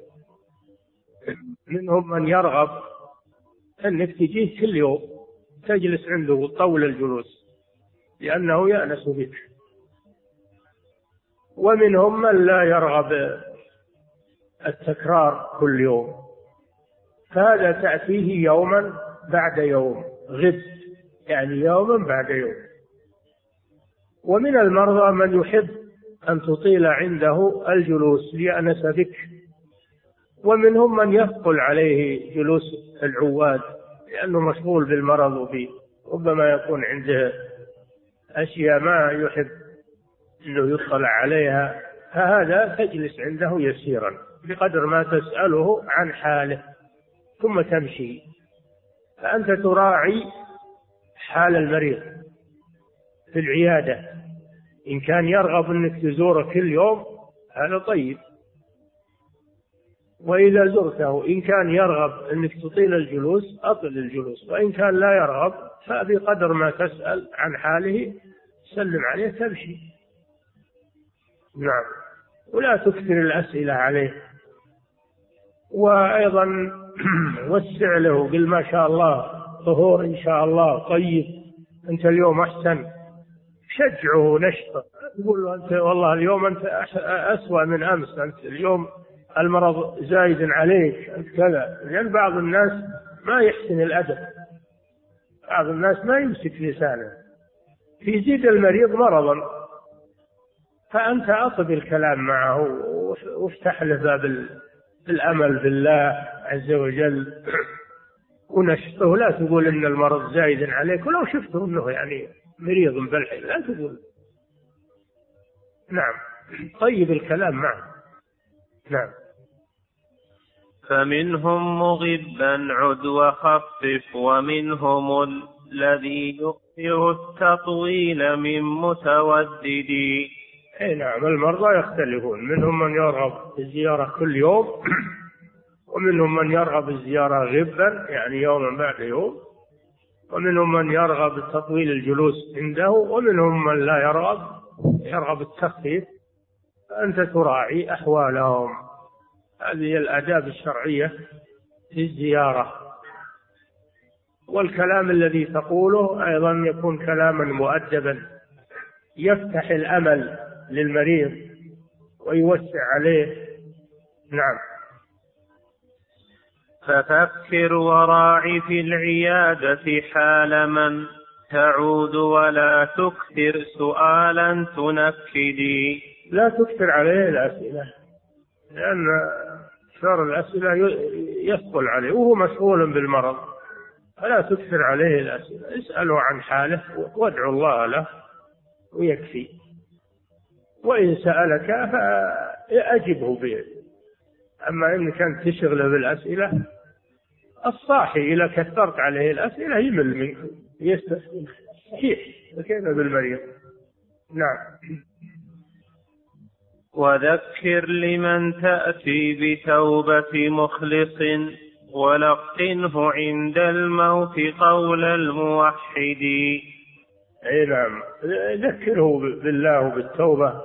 [SPEAKER 2] منهم من يرغب أنك تجيه كل يوم. تجلس عنده طول الجلوس لأنه يأنس بك. ومنهم من لا يرغب التكرار كل يوم. فهذا تأتيه يوما بعد يوم غد يعني يوما بعد يوم. ومن المرضى من يحب أن تطيل عنده الجلوس ليأنس بك. ومنهم من يثقل عليه جلوس العواد. لأنه مشغول بالمرض وفيه ربما يكون عنده أشياء ما يحب أنه يطلع عليها. فهذا تجلس عنده يسيرا بقدر ما تسأله عن حاله ثم تمشي. فأنت تراعي حال المريض في العيادة. إن كان يرغب أنك تزوره كل يوم هذا طيب. وإذا زرته إن كان يرغب أنك تطيل الجلوس أطل الجلوس وإن كان لا يرغب فبقدر ما تسأل عن حاله سلم عليه تمشي. نعم. ولا تكثر الأسئلة عليه. وأيضا وسع له قل ما شاء الله طهور إن شاء الله طيب أنت اليوم أحسن. شجعه نشطة. تقول له أنت والله اليوم أنت أسوأ من أمس أنت اليوم المرض زايد عليك كذا. لأن بعض الناس ما يحسن الأدب. بعض الناس ما يمسك لسانه. يزيد المريض مرضا. فأنت أطب الكلام معه وافتح له باب الأمل بالله عز وجل. ونشطه. لا تقول إن المرض زايد عليك. ولو شفته إنه يعني مريض بالحين لا تقول. نعم. طيب الكلام معه. نعم.
[SPEAKER 1] فمنهم مغبا عد وخفف ومنهم الذي يؤثر التطويل من متودد.
[SPEAKER 2] أي نعم المرضى يختلفون. منهم من يرغب في الزيارة كل يوم ومنهم من يرغب الزيارة غبا يعني يوما بعد يوم. ومنهم من يرغب تطويل الجلوس عنده ومنهم من لا يرغب يرغب التخفيف. فأنت تراعي أحوالهم. هذه هي الآداب الشرعية في الزيارة. والكلام الذي تقوله أيضا يكون كلاما مؤدبا. يفتح الأمل للمريض ويوسع عليه. نعم.
[SPEAKER 1] ففكر وراع في العيادة حال من تعود ولا تكثر سؤالا تنكدي.
[SPEAKER 2] لا تكثر عليه الأسئلة لأن كثار الأسئلة يثقل عليه وهو مشغول بالمرض. فلا تكثر عليه الأسئلة اسأله عن حاله وادعو الله له ويكفي. وإن سألك فأجبه به. أما إنك أنت تشغله بالأسئلة الصاحي إذا كثرت عليه الأسئلة يمل منك يستسلم. صحيح فكيف بالمريض؟ نعم.
[SPEAKER 1] وذكر لمن تأتي بتوبة مخلص ولقنه عند الموت قول الموحد.
[SPEAKER 2] أي نعم. ذكره بالله وبالتوبة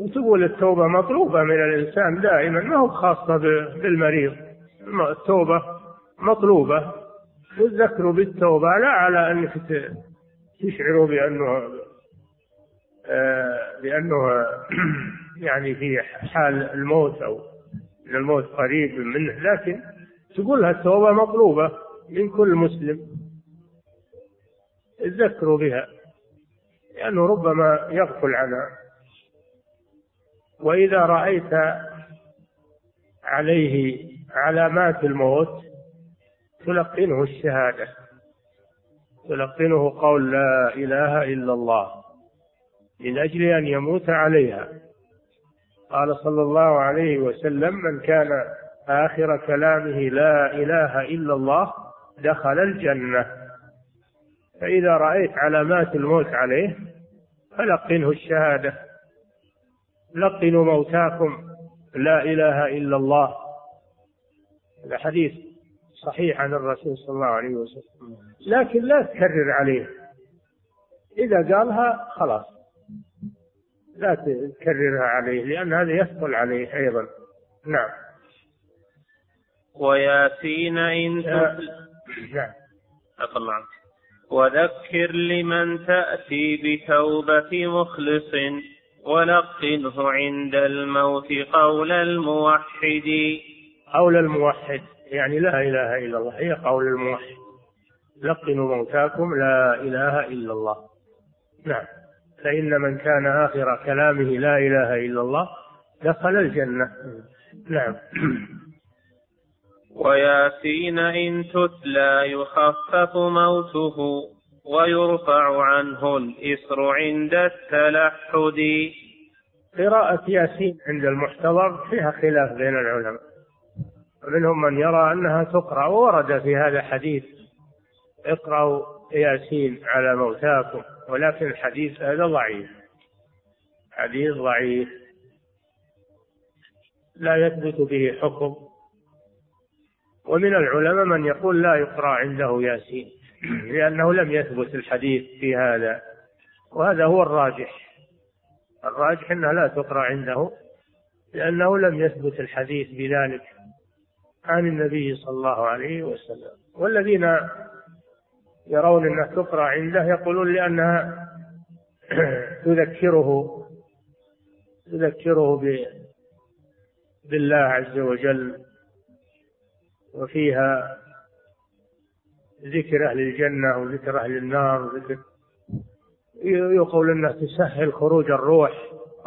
[SPEAKER 2] وتقول التوبة مطلوبة من الإنسان دائما ما هو خاصة بالمريض. التوبة مطلوبة. والذكر بالتوبة لا على أنك تشعر بأنه آه، بأنه يعني في حال الموت أو أن الموت قريب منه. لكن تقولها التوبة مطلوبة من كل مسلم. الذكر بها. لأنه ربما يغفل عنها. وإذا رأيت عليه علامات الموت تلقنه الشهادة. تلقنه قول لا إله إلا الله. من أجل أن يموت عليها. قال صلى الله عليه وسلم من كان آخر كلامه لا إله إلا الله دخل الجنة. فإذا رأيت علامات الموت عليه فلقنه الشهادة. لقنوا موتاكم لا إله إلا الله. هذا حديث صحيح عن الرسول صلى الله عليه وسلم. لكن لا تكرر عليه. إذا قالها خلاص. لا تكررها عليه لأن هذا يثقل عليه أيضا. نعم.
[SPEAKER 1] وياسين إن
[SPEAKER 2] نعم.
[SPEAKER 1] عنك. وذكر لمن تأتي بتوبة مخلص ولقنه عند الموت قول الموحد.
[SPEAKER 2] قول الموحد يعني لا إله إلا الله هي قول الموحد. لقنوا موتاكم لا إله إلا الله. نعم. فإن من كان آخر كلامه لا إله إلا الله دخل الجنة. نعم.
[SPEAKER 1] وياسين إن تتلى يخفف موته ويرفع عنه الإسر عند التلحد.
[SPEAKER 2] قراءة ياسين عند المحتضر فيها خلاف بين العلماء. ومنهم من يرى أنها تقرأ وورد في هذا حديث اقرأوا ياسين على موتاكم. ولكن الحديث هذا ضعيف. حديث ضعيف. لا يثبت به حكم. ومن العلماء من يقول لا يقرأ عنده ياسين لأنه لم يثبت الحديث في هذا. وهذا هو الراجح. الراجح أنها لا تقرأ عنده لأنه لم يثبت الحديث بذلك عن النبي صلى الله عليه وسلم. والذين يرون أنها تقرأ عنده يقولون لأنها تذكره تذكره بالله عز وجل وفيها ذكر أهل الجنة وذكر أهل النار وذكر يقول أنها تسهل خروج الروح.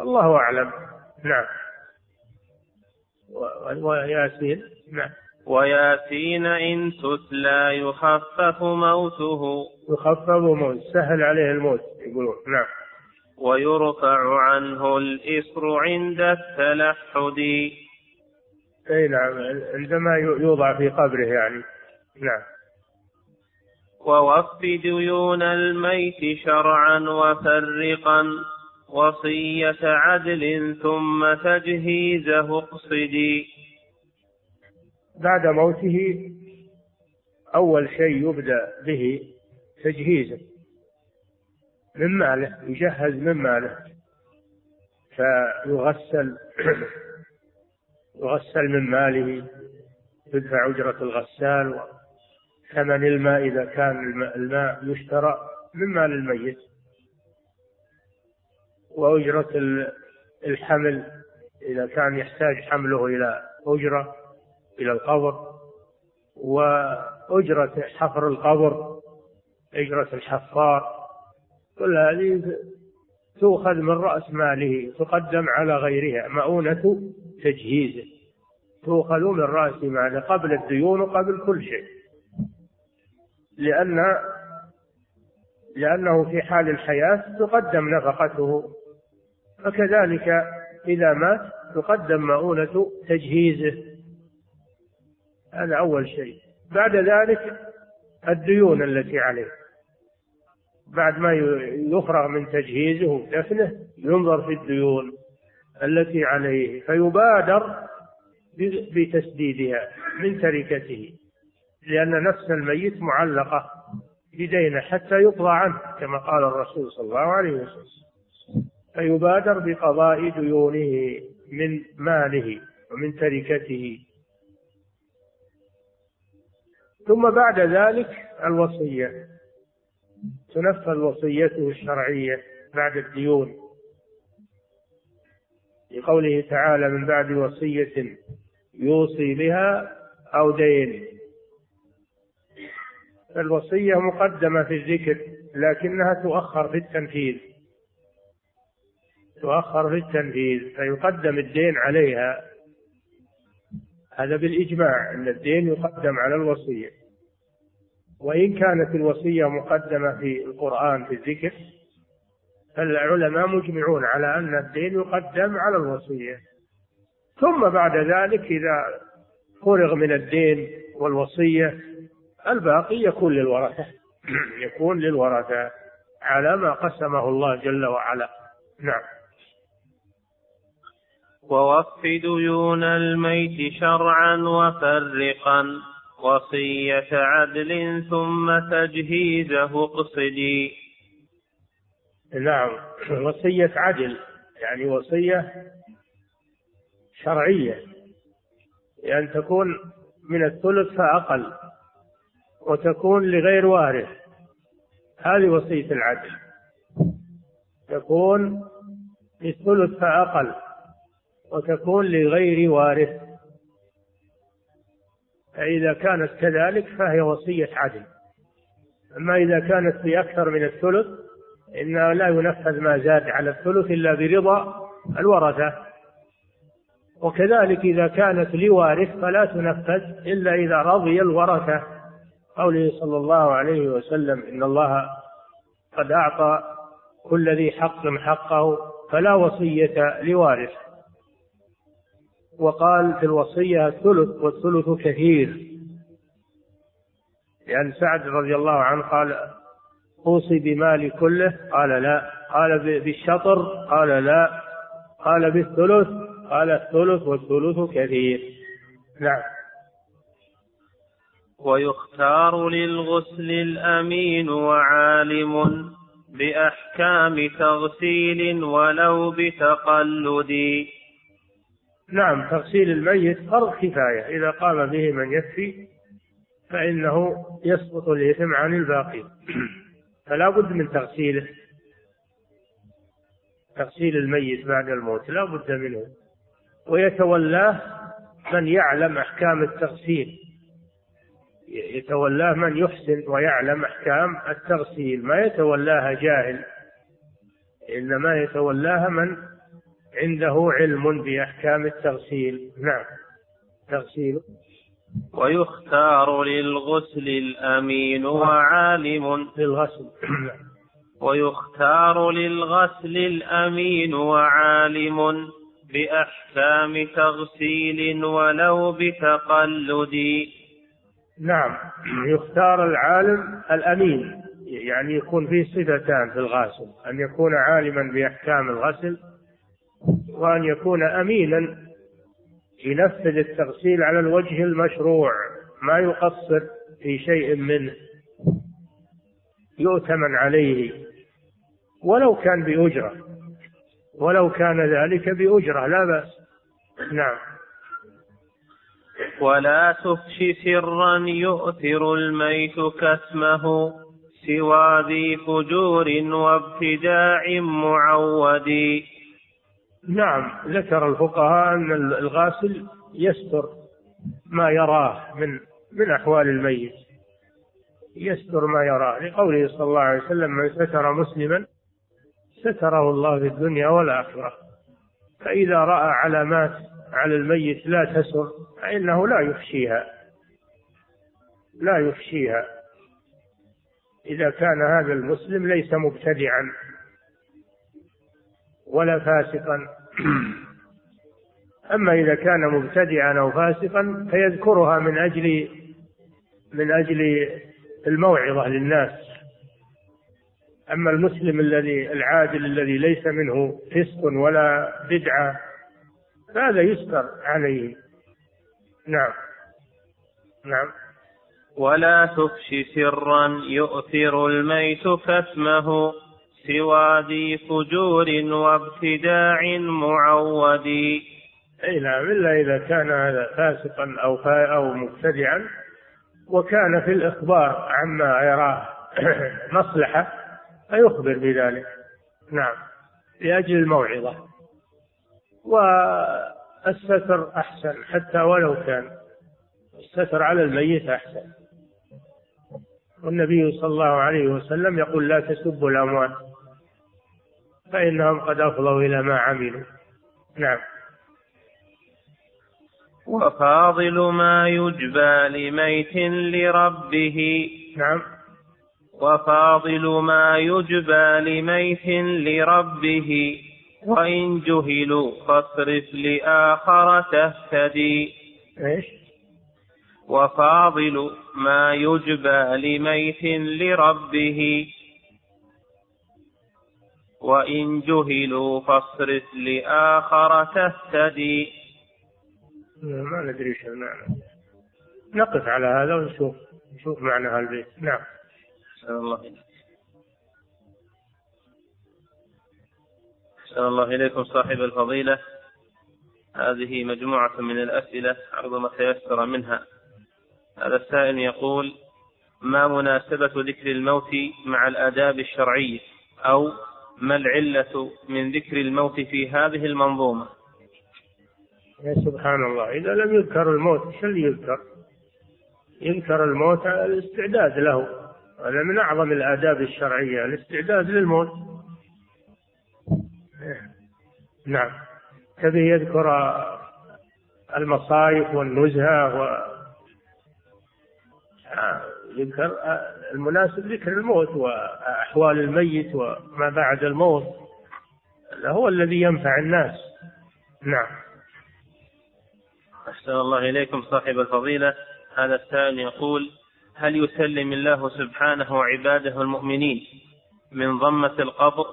[SPEAKER 2] الله أعلم. نعم. وياسين نعم.
[SPEAKER 1] وياسين إن تتلى يخفف موته.
[SPEAKER 2] يخفف موت سهل عليه الموت يقولون. نعم.
[SPEAKER 1] ويرفع عنه الإسر عند التلحد.
[SPEAKER 2] أي نعم عندما يوضع في قبره يعني. نعم.
[SPEAKER 1] ووفد ديون الميت شرعا وفرقا وصية عدل ثم تجهيزه اقصدي.
[SPEAKER 2] بعد موته أول شيء يبدأ به تجهيزه من ماله يجهز من ماله. فيغسل يغسل من ماله يدفع أجرة الغسال ثمن الماء إذا كان الماء يشترى من مال الميت. وأجرة الحمل إذا كان يحتاج حمله إلى أجرة. إلى القبر وأجرة حفر القبر أجرة الحفار كل هذه تؤخذ من رأس ماله تقدم على غيرها مؤونة تجهيزه تؤخذ من رأس ماله قبل الديون وقبل كل شيء. لأن لأنه في حال الحياة تقدم نفقته فكذلك إذا مات تقدم مؤونة تجهيزه. هذا أول شيء. بعد ذلك الديون التي عليه. بعد ما يفرغ من تجهيزه ودفنه ينظر في الديون التي عليه فيبادر بتسديدها من تركته لأن نفس الميت معلقة بدينه حتى يقضى عنه كما قال الرسول صلى الله عليه وسلم. فيبادر بقضاء ديونه من ماله ومن تركته. ثم بعد ذلك الوصية. تنفذ وصيته الشرعية بعد الديون. لقوله تعالى من بعد وصية يوصي بها أو دين. الوصية مقدمة في الذكر لكنها تؤخر في التنفيذ. تؤخر في التنفيذ فيقدم الدين عليها هذا بالإجماع أن الدين يقدم على الوصية. وإن كانت الوصية مقدمة في القرآن في الذكر فالعلماء مجمعون على أن الدين يقدم على الوصية. ثم بعد ذلك إذا فرغ من الدين والوصية الباقي يكون للورثة. يكون للورثة على ما قسمه الله جل وعلا. نعم.
[SPEAKER 1] ووف ديون الميت شرعا وفرقا وصية عدل ثم تجهيزه اقصدي
[SPEAKER 2] نعم وصية عدل يعني وصية شرعية. لأن تكون من الثلث فأقل وتكون لغير وارث. هذه وصية العدل. تكون للثلث فأقل. وتكون لغير وارث. فإذا كانت كذلك فهي وصية عدل. أما إذا كانت في أكثر من الثلث إنه لا ينفذ ما زاد على الثلث إلا برضا الورثة. وكذلك إذا كانت لوارث فلا تنفذ إلا إذا رضي الورثة. قوله صلى الله عليه وسلم إن الله قد أعطى كل ذي حق حقه فلا وصية لوارث وقال في الوصية الثلث والثلث كثير. لأن سعد رضي الله عنه قال أوصي بمالي كله قال لا. قال بالشطر قال لا. قال بالثلث قال الثلث والثلث كثير. نعم.
[SPEAKER 1] ويختار للغسل الأمين وعالم بأحكام تغسيل ولو بتقلد.
[SPEAKER 2] نعم تغسيل الميت فرض كفاية. إذا قام به من يكفي فإنه يسقط الإثم عن الباقي. فلا بد من تغسيله. تغسيل الميت بعد الموت لا بد منه. ويتولاه من يعلم أحكام التغسيل. يتولاه من يحسن ويعلم أحكام التغسيل. ما يتولاها جاهل إنما يتولاها من عنده علم بأحكام التغسيل. نعم. تغسيل.
[SPEAKER 1] ويختار للغسل الأمين وعالم.
[SPEAKER 2] للغسل.
[SPEAKER 1] ويختار للغسل الأمين وعالم بأحكام تغسيل ولو بتقلد.
[SPEAKER 2] نعم. يختار العالم الأمين. يعني يكون فيه صفتان في الغاسل أن يكون عالما بأحكام الغسل وأن يكون أمينا ينفذ التغسيل على الوجه المشروع ما يقصر في شيء منه. يؤتمن عليه. ولو كان بأجرة. ولو كان ذلك بأجرة لا بأس. نعم.
[SPEAKER 1] ولا تفش سرا يؤثر الميت كسمه سوى ذي فجور وابتداع معود.
[SPEAKER 2] نعم ذكر الفقهاء أن الغاسل يستر ما يراه من من أحوال الميت. يستر ما يراه. لقوله صلى الله عليه وسلم من ستر مسلما ستره الله في الدنيا والآخرة. فإذا رأى علامات على الميت لا تسر فإنه لا يفشيها. لا يفشيها. إذا كان هذا المسلم ليس مبتدعا. ولا فاسقا. أما إذا كان مبتدعا أو فاسقا فيذكرها من أجل من أجل الموعظة للناس. أما المسلم الذي العادل الذي ليس منه فسق ولا بدعة فهذا يستر عليه. نعم. نعم.
[SPEAKER 1] ولا تفش سرا يؤثر الميت كتمه سوى ذي فجور وابتداع معود
[SPEAKER 2] أي نعم إلا إذا كان هذا فاسقا أو أو مبتدعا وكان في الإخبار عما يراه مصلحة فيخبر بذلك. نعم. لأجل الموعظة. والستر أحسن حتى ولو كان الستر على الميت أحسن. والنبي صلى الله عليه وسلم يقول لا تسبوا الأموات. فإنهم قد أفضوا إلى ما عملوا. نعم.
[SPEAKER 1] وفاضل ما يجبى لميت لربه.
[SPEAKER 2] نعم.
[SPEAKER 1] وفاضل ما يجبى لميت لربه. وإن جهلوا فاصرف لآخر تهتدي.
[SPEAKER 2] إيش؟
[SPEAKER 1] وفاضل ما يجبى لميت لربه. وإن جهلوا فاصرف لآخر تهتدي.
[SPEAKER 2] ما ندري إيش المعنى. نقف على هذا ونشوف نشوف معنى هالبيت نعم.
[SPEAKER 1] الله أحسن الله إليكم صاحب الفضيلة. هذه مجموعة من الأسئلة عرض ما تيسر منها. هذا السائل يقول ما مناسبة ذكر الموت مع الآداب الشرعية؟ أو ما العلة من ذكر الموت في هذه المنظومة؟
[SPEAKER 2] يا سبحان الله إذا لم يذكر الموت شو اللي يذكر؟ يذكر الموت الاستعداد له. هذا من أعظم الآداب الشرعية الاستعداد للموت. نعم. تبي يذكر المصايف والنزهة و يذكر المناسب ذكر الموت وأحوال الميت وما بعد الموت هو الذي ينفع الناس. نعم.
[SPEAKER 1] أحسن الله إليكم صاحب الفضيلة. هذا السائل يقول هل يسلم الله سبحانه عباده المؤمنين من ضمة القبر؟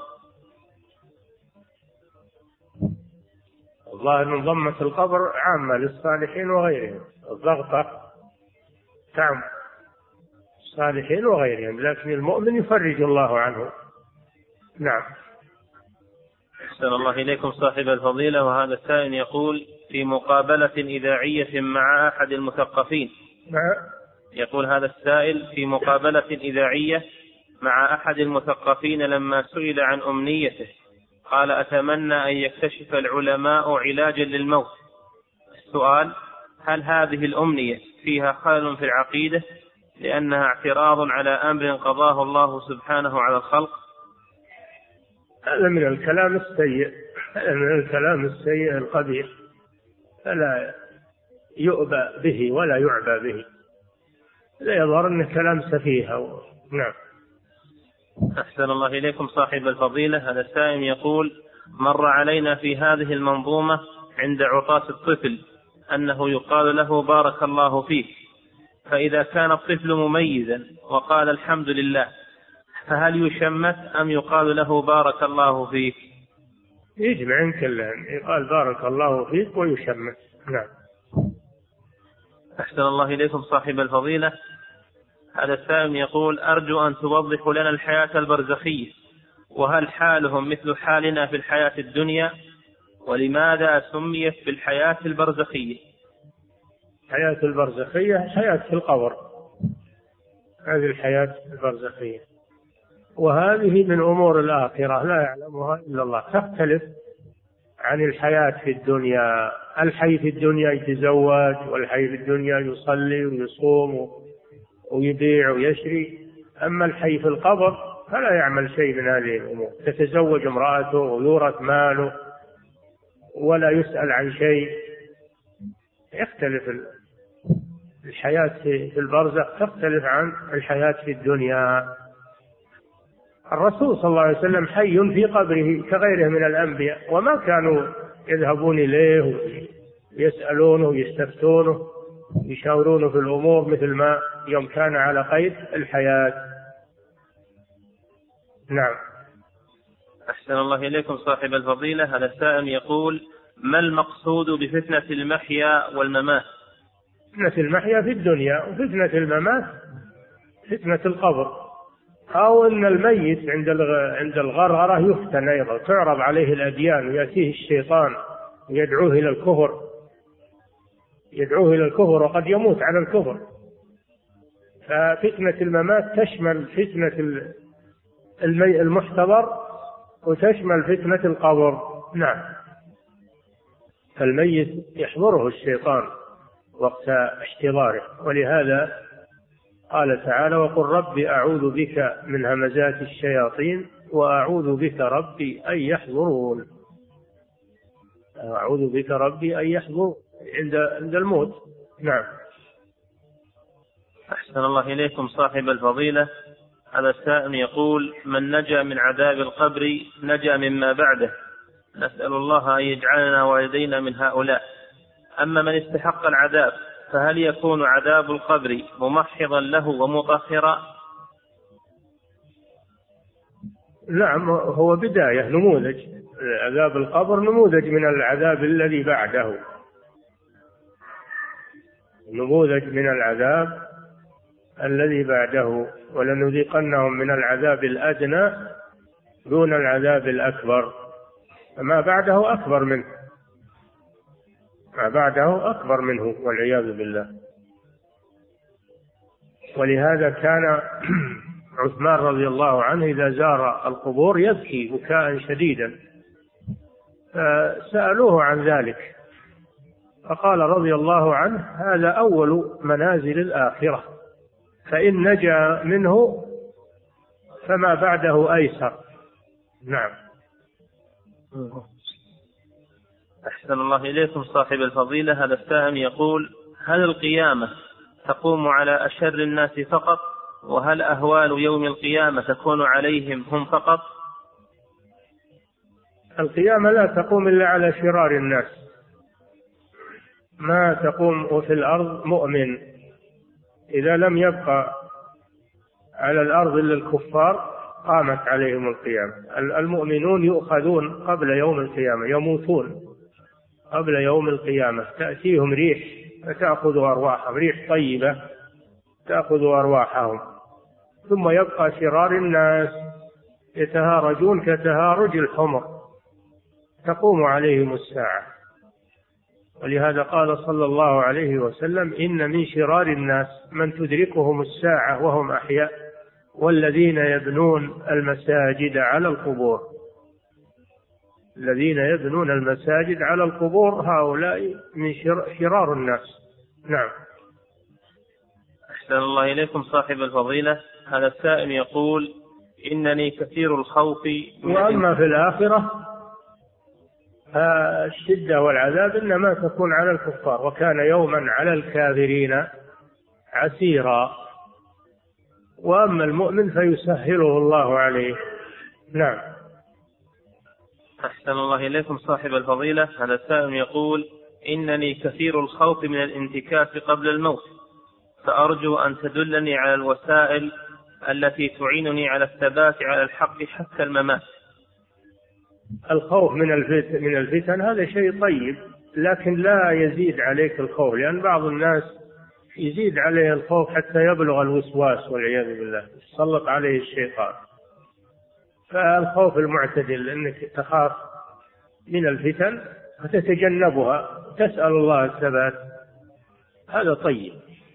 [SPEAKER 2] الظاهر من ضمة القبر عامة للصالحين وغيرهم. الضغطة تعم. الصالحين وغيرهم لكن المؤمن يفرج الله عنه. نعم.
[SPEAKER 1] أحسن الله إليكم صاحب الفضيلة وهذا السائل يقول في مقابلة إذاعية مع أحد المثقفين.
[SPEAKER 2] نعم
[SPEAKER 1] يقول هذا السائل في مقابلة إذاعية مع أحد المثقفين لما سئل عن أمنيته قال أتمنى أن يكتشف العلماء علاجا للموت. السؤال هل هذه الأمنية فيها خلل في العقيدة لأنها اعتراض على أمر قضاه الله سبحانه على الخلق.
[SPEAKER 2] هذا من الكلام السيء هذا من الكلام السيء القبيح فلا يؤبى به ولا يعبى به. لا يظهر انه كلام سفيه. أو نعم.
[SPEAKER 1] أحسن الله إليكم صاحب الفضيلة. هذا السائل يقول مر علينا في هذه المنظومة عند عطاس الطفل أنه يقال له بارك الله فيك. فإذا كان الطفل مميزا وقال الحمد لله فهل يشمت أم يقال له بارك الله فيك؟
[SPEAKER 2] يجمع كلهم يقال بارك الله فيك ويشمت. نعم.
[SPEAKER 1] أحسن الله إليكم صاحب الفضيلة. هذا السائل يقول أرجو أن توضحوا لنا الحياة البرزخية وهل حالهم مثل حالنا في الحياة الدنيا ولماذا سميت بالحياة البرزخية؟
[SPEAKER 2] الحياة البرزخية حياة في القبر. هذه الحياة البرزخية. وهذه من أمور الآخرة لا يعلمها إلا الله. تختلف عن الحياة في الدنيا. الحي في الدنيا يتزوج والحي في الدنيا يصلي ويصوم ويبيع ويشري. أما الحي في القبر فلا يعمل شيء من هذه الأمور. تتزوج امرأته ويورث ماله ولا يسأل عن شيء. يختلف الحياة في البرزخ تختلف عن الحياة في الدنيا. الرسول صلى الله عليه وسلم حي في قبره كغيره من الأنبياء وما كانوا يذهبون إليه ويسألونه ويستفتونه يشاورونه في الأمور مثل ما يوم كان على قيد الحياة. نعم.
[SPEAKER 1] أحسن الله إليكم صاحب الفضيلة. هذا السائل يقول ما المقصود بفتنة المحيا والممات؟
[SPEAKER 2] فتنة المحيا في الدنيا وفتنة الممات فتنة القبر. أو أن الميت عند عند الغرغرة يفتن أيضا تعرض عليه الأديان ويأتيه الشيطان يدعوه إلى الكفر. يدعوه إلى الكفر وقد يموت على الكفر. ففتنة الممات تشمل فتنة المحتضر وتشمل فتنة القبر. نعم. فالميت يحضره الشيطان وقت احتضاره. ولهذا قال تعالى وقل رب أعوذ بك من همزات الشياطين وأعوذ بك ربي أن يحضرون. أعوذ بك ربي أن يحضر عند عند الموت. نعم.
[SPEAKER 1] أحسن الله إليكم صاحب الفضيلة. هذا السائل يقول من نجا من عذاب القبر نجا مما بعده. نسأل الله أن يجعلنا والدينا من هؤلاء. أما من استحق العذاب فهل يكون عذاب القبر ممحضا له ومطهرا؟
[SPEAKER 2] نعم هو بداية نموذج. عذاب القبر نموذج من العذاب الذي بعده. نموذج من العذاب الذي بعده. ولنذيقنهم من العذاب الأدنى دون العذاب الأكبر. فما بعده أكبر منه. ما بعده أكبر منه والعياذ بالله. ولهذا كان عثمان رضي الله عنه إذا زار القبور يبكي بكاء شديدا. فسألوه عن ذلك. فقال رضي الله عنه هذا أول منازل الآخرة فإن نجا منه فما بعده أيسر. نعم.
[SPEAKER 1] أحسن الله إليكم صاحب الفضيلة. هذا السائل يقول هل القيامة تقوم على أشر الناس فقط؟ وهل أهوال يوم القيامة تكون عليهم هم فقط؟
[SPEAKER 2] القيامة لا تقوم إلا على شرار الناس. ما تقوم في الأرض مؤمن. إذا لم يبقى على الأرض إلا الكفار قامت عليهم القيامة. المؤمنون يؤخذون قبل يوم القيامة يموتون قبل يوم القيامة. تأتيهم ريح فتأخذ أرواحهم ريح طيبة تأخذ أرواحهم. ثم يبقى شرار الناس يتهارجون كتهارج الحمر. تقوم عليهم الساعة. ولهذا قال صلى الله عليه وسلم إن من شرار الناس من تدركهم الساعة وهم أحياء. والذين يبنون المساجد على القبور. الذين يبنون المساجد على القبور هؤلاء من شرار الناس. نعم.
[SPEAKER 1] أحسن الله إليكم صاحب الفضيلة. هذا السائل يقول إنني كثير الخوف
[SPEAKER 2] وأما في الآخرة الشدة والعذاب إنما تكون على الكفار وكان يوما على الكافرين عسيرا. وأما المؤمن فيسهله الله عليه. نعم.
[SPEAKER 1] أحسن الله إليكم صاحب الفضيلة. هذا السائل يقول إنني كثير الخوف من الانتكاس قبل الموت. فأرجو أن تدلني على الوسائل التي تعينني على الثبات على الحق حتى الممات.
[SPEAKER 2] الخوف من الفتن من الفتن هذا شيء طيب لكن لا يزيد عليك الخوف لأن بعض الناس يزيد عليه الخوف حتى يبلغ الوسواس والعياذ بالله. يسلط عليه الشيطان. فالخوف المعتدل إنك تخاف من الفتن وتتجنبها تسأل الله الثبات. هذا طيب.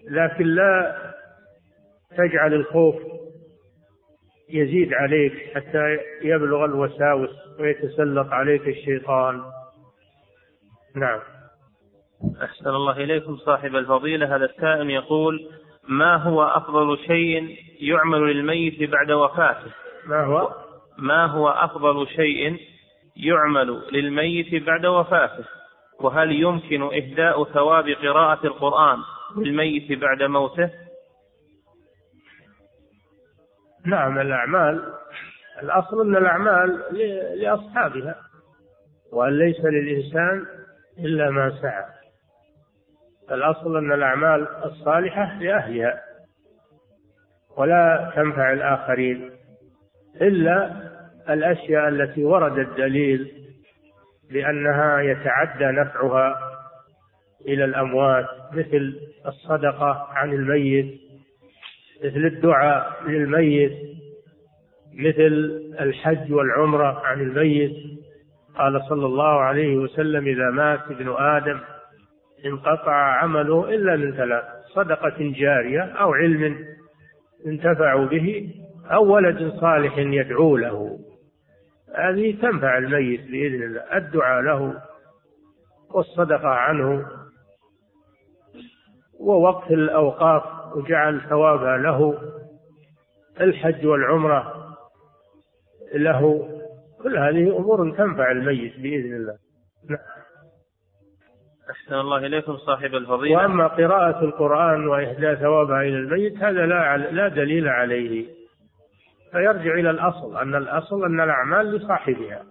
[SPEAKER 2] لكن لا تجعل الخوف يزيد عليك حتى يبلغ الوساوس ويتسلط عليك الشيطان. نعم.
[SPEAKER 1] أحسن الله إليكم صاحب الفضيلة. هذا السائل يقول ما هو أفضل شيء يعمل للميت بعد وفاته؟
[SPEAKER 2] ما هو؟
[SPEAKER 1] ما هو أفضل شيء يعمل للميت بعد وفاته؟ وهل يمكن إهداء ثواب قراءة القرآن للميت بعد موته؟
[SPEAKER 2] نعم الأعمال. الأصل أن الأعمال لأصحابها وأن ليس للإنسان إلا ما سعى. الأصل أن الأعمال الصالحة لأهلها ولا تنفع الآخرين إلا الأشياء التي ورد الدليل بأنها يتعدى نفعها إلى الأموات مثل الصدقة عن الميت مثل الدعاء للميت مثل الحج والعمرة عن الميت. قال صلى الله عليه وسلم إذا مات ابن آدم انقطع عمله إلا من ثلاث صدقة جارية أو علم انتفعوا به أو ولد صالح يدعو له. هذه تنفع الميت بإذن الله الدعاء له والصدقة عنه ووقت الأوقاف وجعل ثوابها له الحج والعمرة له. كل هذه أمور تنفع الميت بإذن الله. نعم.
[SPEAKER 1] أحسن الله إليكم صاحب الفضيلة.
[SPEAKER 2] وأما قراءة القرآن وإهداء ثوابها إلى الميت هذا لا لا دليل عليه. فيرجع إلى الأصل أن الأصل أن الأعمال لصاحبها.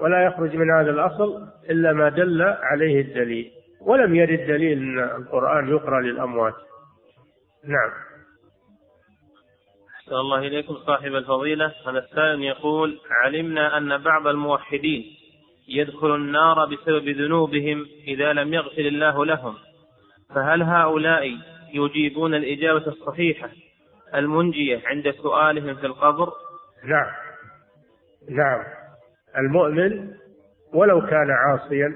[SPEAKER 2] ولا يخرج من هذا الأصل إلا ما دل عليه الدليل. ولم يرد دليل أن القرآن يقرأ للأموات. نعم.
[SPEAKER 1] أحسن الله إليكم صاحب الفضيلة. هذا السائل يقول علمنا أن بعض الموحدين يدخل النار بسبب ذنوبهم إذا لم يغفر الله لهم. فهل هؤلاء يجيبون الإجابة الصحيحة المنجية عند سؤالهم في القبر؟
[SPEAKER 2] نعم نعم المؤمن ولو كان عاصيا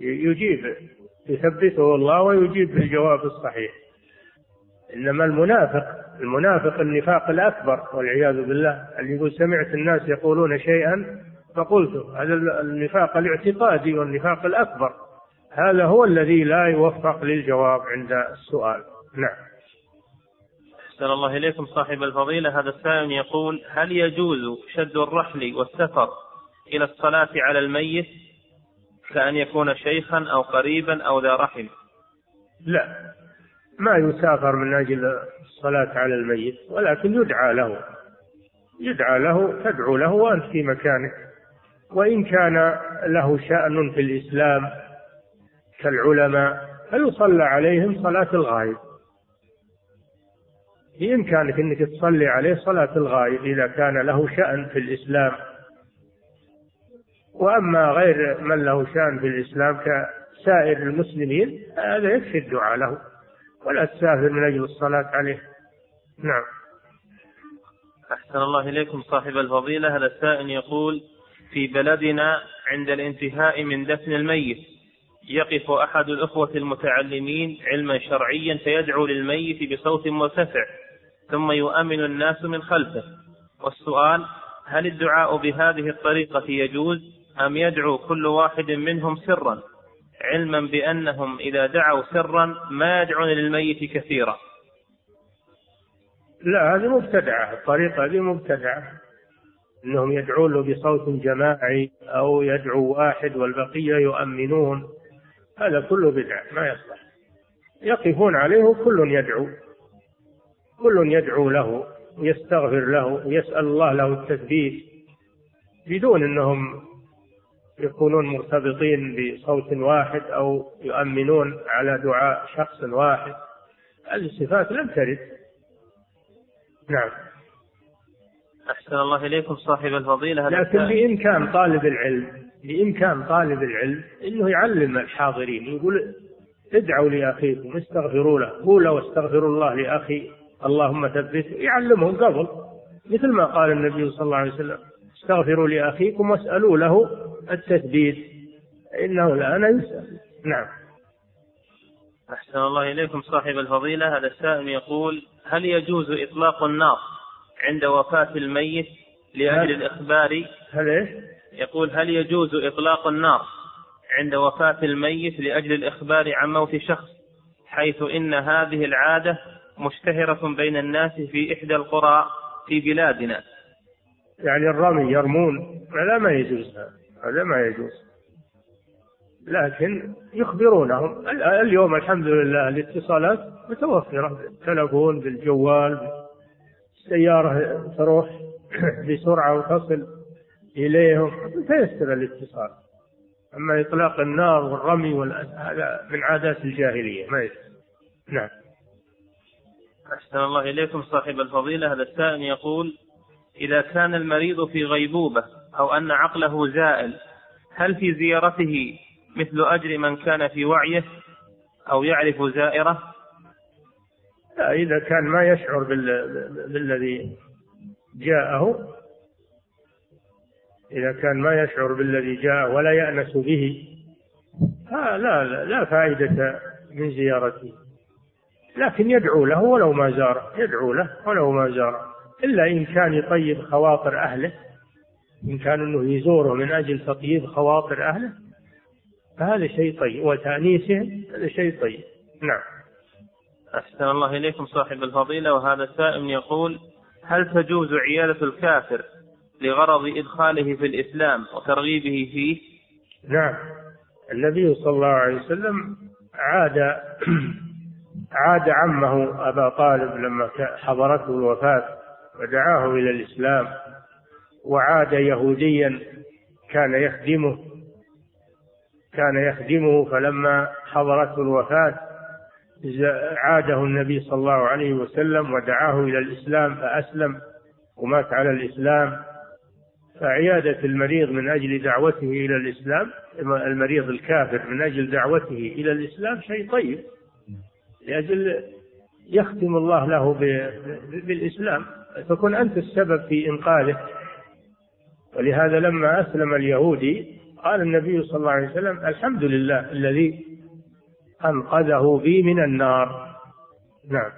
[SPEAKER 2] يجيب يثبته الله ويجيب بالجواب الصحيح. إنما المنافق المنافق النفاق الأكبر والعياذ بالله اللي يقول سمعت الناس يقولون شيئا فقلت هذا النفاق الاعتقادي والنفاق الأكبر. هذا هو الذي لا يوفق للجواب عند السؤال. نعم.
[SPEAKER 1] أحسن الله إليكم صاحب الفضيلة. هذا السائل يقول هل يجوز شد الرحل والسفر إلى الصلاة على الميت كأن يكون شيخا أو قريبا أو ذا رحم
[SPEAKER 2] لا. ما يسافر من أجل الصلاة على الميت ولكن يدعى له. يدعى له تدعو له وأنت في مكانك وإن كان له شأن في الإسلام كالعلماء فيصلى عليهم صلاة الغائب. بإمكانك أنك تصلي عليه صلاة الغائب إذا كان له شأن في الإسلام. وأما غير من له شأن في الإسلام كسائر المسلمين هذا يكفي الدعاء له ولا تسافر من أجل الصلاة عليه. نعم.
[SPEAKER 1] أحسن الله إليكم صاحب الفضيلة. هذا السائل يقول في بلدنا عند الانتهاء من دفن الميت. يقف أحد الأخوة المتعلمين علما شرعيا فيدعو للميت بصوت مرتفع ثم يؤمن الناس من خلفه. والسؤال هل الدعاء بهذه الطريقة يجوز؟ أم يدعو كل واحد منهم سرا؟ علما بأنهم إذا دعوا سرا ما يدعون للميت كثيرا.
[SPEAKER 2] لا هذه مبتدعة الطريقة هذه مبتدعة. أنهم يدعون له بصوت جماعي أو يدعو واحد والبقية يؤمنون. هذا كله بدعة ما يصلح. يقفون عليه وكل يدعو. كل يدعو له ويستغفر له ويسأل الله له التثبيت. بدون أنهم يكونون مرتبطين بصوت واحد أو يؤمنون على دعاء شخص واحد. هذه الصفات لم ترد. نعم.
[SPEAKER 1] أحسن الله إليكم صاحب الفضيلة.
[SPEAKER 2] لكن بإمكان طالب العلم بإمكان طالب العلم أنه يعلم الحاضرين يقول ادعوا لأخيكم استغفروا له قولوا واستغفروا الله لأخي اللهم ثبته يعلمهم قبل. مثل ما قال النبي صلى الله عليه وسلم استغفروا لأخيكم واسألوا له التثبيت إنه الآن يسأل. نعم.
[SPEAKER 1] أحسن الله إليكم صاحب الفضيلة. هذا السائل يقول هل يجوز إطلاق النار؟ عند وفاة الميت لأجل الإخبار.
[SPEAKER 2] هل إيش؟
[SPEAKER 1] يقول هل يجوز إطلاق النار عند وفاة الميت لأجل الإخبار عن موت شخص حيث إن هذه العادة مشتهرة بين الناس في إحدى القرى في بلادنا.
[SPEAKER 2] يعني الرمي يرمون هذا ما يجوز هذا ما يجوز. لكن يخبرونهم. اليوم الحمد لله الاتصالات متوفرة بالتلفون بالجوال السيارة تروح بسرعة وتصل إليهم فيسر الاتصال. أما إطلاق النار والرمي هذا من عادات الجاهلية ما يسر نعم.
[SPEAKER 1] أحسن الله إليكم صاحب الفضيلة. هذا السائل يقول إذا كان المريض في غيبوبة أو أن عقله زائل هل في زيارته مثل أجر من كان في وعيه أو يعرف زائرة؟
[SPEAKER 2] لا إذا كان ما يشعر بالذي جاءه إذا كان ما يشعر بالذي جاء ولا يأنس به لا لا, لا فائدة من زيارته. لكن يدعو له ولو ما زاره يدعو له ولو ما زاره إلا إن كان يطيب خواطر أهله إن كان أنه يزوره من أجل تطيب خواطر أهله فهذا شيء طيب وتأنيسهم هذا شيء طيب. نعم.
[SPEAKER 1] أحسن الله إليكم صاحب الفضيلة وهذا السائل يقول هل تجوز عيادة الكافر لغرض إدخاله في الإسلام وترغيبه فيه؟
[SPEAKER 2] نعم. النبي صلى الله عليه وسلم عاد عاد عمه أبا طالب لما حضرته الوفاة ودعاه إلى الإسلام وعاد يهوديا كان يخدمه كان يخدمه فلما حضرته الوفاة عاده النبي صلى الله عليه وسلم ودعاه إلى الإسلام فأسلم ومات على الإسلام. فعيادة المريض من أجل دعوته إلى الإسلام المريض الكافر من أجل دعوته إلى الإسلام شيء طيب لأجل يختم الله له بالإسلام. تكون أنت السبب في إنقاذه. ولهذا لما أسلم اليهودي قال النبي صلى الله عليه وسلم الحمد لله الذي أنقذه بي من النار نعم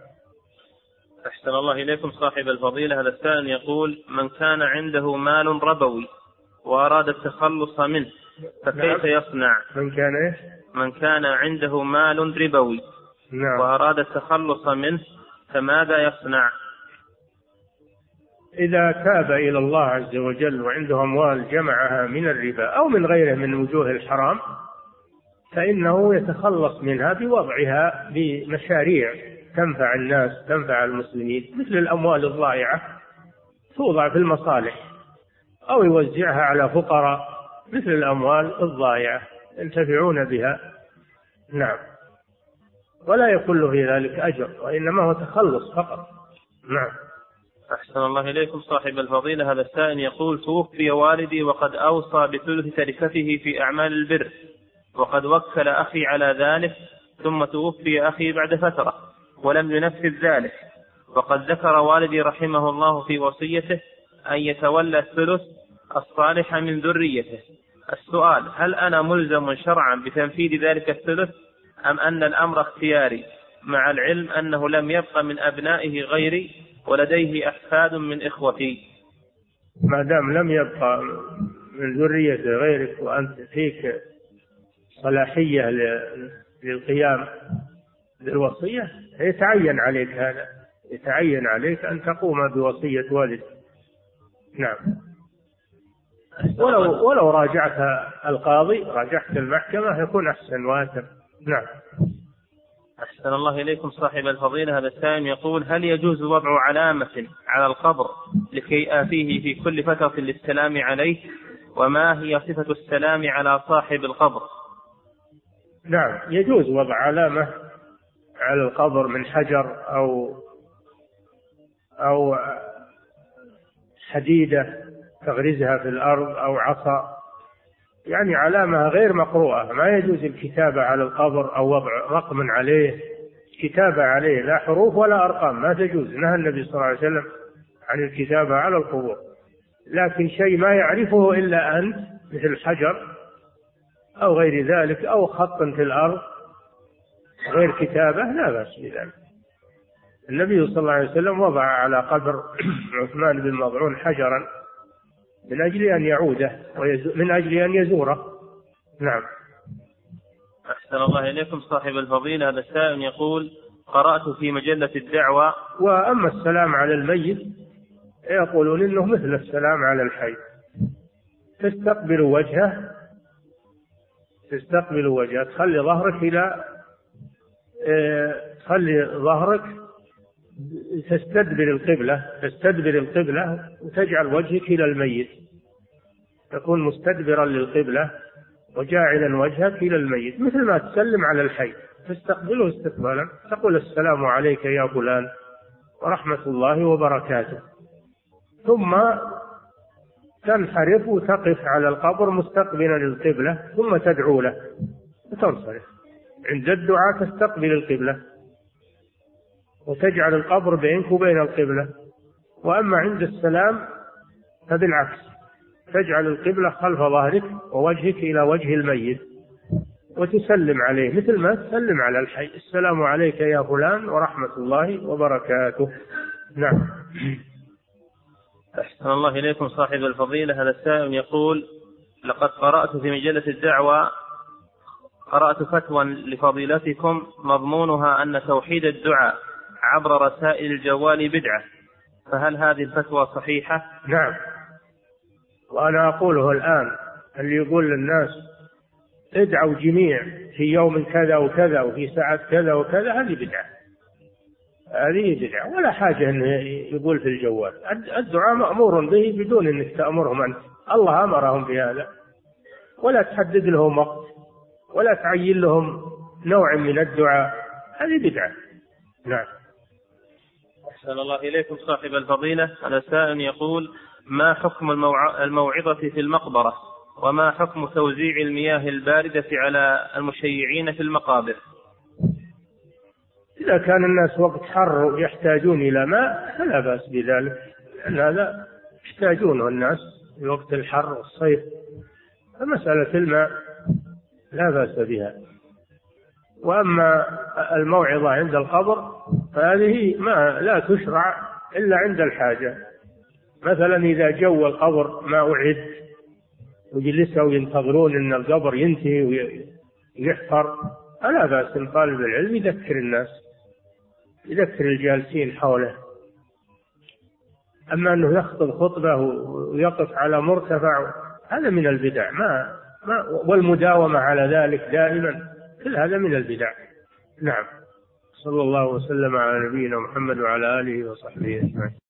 [SPEAKER 1] أحسن الله إليكم صاحب الفضيلة هذا السائل يقول من كان عنده مال ربوي وأراد التخلص منه فكيف نعم. يصنع؟
[SPEAKER 2] من كان إيش؟
[SPEAKER 1] من كان عنده مال ربوي نعم. وأراد التخلص منه فماذا يصنع؟
[SPEAKER 2] إذا تاب إلى الله عز وجل وعنده أموال جمعها من الربا أو من غيره من وجوه الحرام فإنه يتخلص منها بوضعها بمشاريع تنفع الناس تنفع المسلمين مثل الأموال الضائعة توضع في المصالح أو يوزعها على فقراء مثل الأموال الضائعة ينتفعون بها. نعم. ولا له في ذلك أجر وإنما هو تخلص فقط. نعم.
[SPEAKER 1] أحسن الله إليكم صاحب الفضيلة. هذا السائل يقول توفي والدي وقد أوصى بثلث تركته في أعمال البر. وقد وكل أخي على ذلك ثم توفي أخي بعد فترة ولم ينفذ ذلك. وقد ذكر والدي رحمه الله في وصيته أن يتولى الثلث الصالح من ذريته. السؤال هل أنا ملزم شرعا بتنفيذ ذلك الثلث أم أن الأمر اختياري؟ مع العلم أنه لم يبق من أبنائه غيري ولديه أحفاد من إخوتي.
[SPEAKER 2] ما دام لم يبقى من ذرية غيرك وأنت فيك صلاحية للقيام بالوصية؟ يتعين عليك هذا. يتعين عليك أن تقوم بوصية والدك. نعم. ولو ولو راجعت القاضي راجعت المحكمة يكون أحسن وأتم. نعم.
[SPEAKER 1] أحسن الله إليكم صاحب الفضيلة. هذا السائل يقول هل يجوز وضع علامة على القبر لكي آتيه في كل فترة للسلام عليه؟ وما هي صفة السلام على صاحب القبر؟
[SPEAKER 2] نعم يجوز وضع علامة على القبر من حجر أو أو حديدة تغرزها في الأرض أو عصا. يعني علامة غير مقروءة ما يجوز الكتابة على القبر أو وضع رقم عليه. كتابة عليه لا حروف ولا أرقام ما تجوز. نهى النبي صلى الله عليه وسلم عن الكتابة على القبور. لكن شيء ما يعرفه إلا أنت مثل الحجر أو غير ذلك أو خط في الأرض غير كتابة لا بأس بذلك. النبي صلى الله عليه وسلم وضع على قبر عثمان بن مضعون حجرا من أجل أن يعوده من أجل أن يزوره. نعم.
[SPEAKER 1] أحسن الله إليكم صاحب الفضيلة. هذا السائل يقول قرأت في مجلة الدعوة.
[SPEAKER 2] وأما السلام على الميت يقولون إنه مثل السلام على الحي. تستقبل وجهه تستقبل وجهه تخلي ظهرك إلى آه، تخلي ظهرك تستدبر القبلة تستدبر القبلة وتجعل وجهك إلى الميت. تكون مستدبرا للقبلة وجاعلا وجهك إلى الميت. مثل ما تسلم على الحي. تستقبله استقبالا. تقول السلام عليك يا فلان ورحمة الله وبركاته. ثم تنحرف وتقف على القبر مستقبلا للقبلة ثم تدعو له. وتنصرف. عند الدعاء تستقبل القبلة. وتجعل القبر بينك وبين القبلة. وأما عند السلام فبالعكس. تجعل القبلة خلف ظهرك ووجهك إلى وجه الميت. وتسلم عليه. مثل ما تسلم على الحي. السلام عليك يا فلان ورحمة الله وبركاته. نعم.
[SPEAKER 1] أحسن الله إليكم صاحب الفضيلة. هذا السائل يقول لقد قرأت في مجلة الدعوة قرأت فتوى لفضيلتكم مضمونها أن توحيد الدعاء عبر رسائل الجوال بدعة. فهل هذه الفتوى صحيحة؟
[SPEAKER 2] نعم. وأنا أقوله الآن اللي يقول للناس ادعوا جميع في يوم كذا وكذا وفي ساعة كذا وكذا هذه بدعة. هذه بدعة ولا حاجة أنه يقول في الجوال. الدعاء مأمور به بدون أنك تأمرهم أنت الله أمرهم بهذا. ولا تحدد لهم وقت ولا تعين لهم نوع من الدعاء. هذه بدعة. نعم.
[SPEAKER 1] أحسن الله إليكم صاحب الفضيلة. هذا سائل يقول ما حكم الموعظة في المقبرة؟ وما حكم توزيع المياه الباردة على المشيعين في المقابر؟
[SPEAKER 2] إذا كان الناس وقت حر يحتاجون إلى ماء فلا بأس بذلك. لأن هذا يحتاجونه الناس في وقت الحر والصيف. فمسألة الماء لا بأس بها. وأما الموعظة عند القبر فهذه ما لا تشرع إلا عند الحاجة. مثلا إذا جو القبر ما أعد وجلسوا ينتظرون أن القبر ينتهي ويحفر فلا بأس. إن طالب العلم يذكر الناس. يذكر الجالسين حوله. أما أنه يخطب خطبة ويقف على مرتفع هذا من البدع. ما, ما والمداومة على ذلك دائما كل هذا من البدع. نعم. صلى الله وسلم على نبينا محمد وعلى آله وصحبه أجمعين.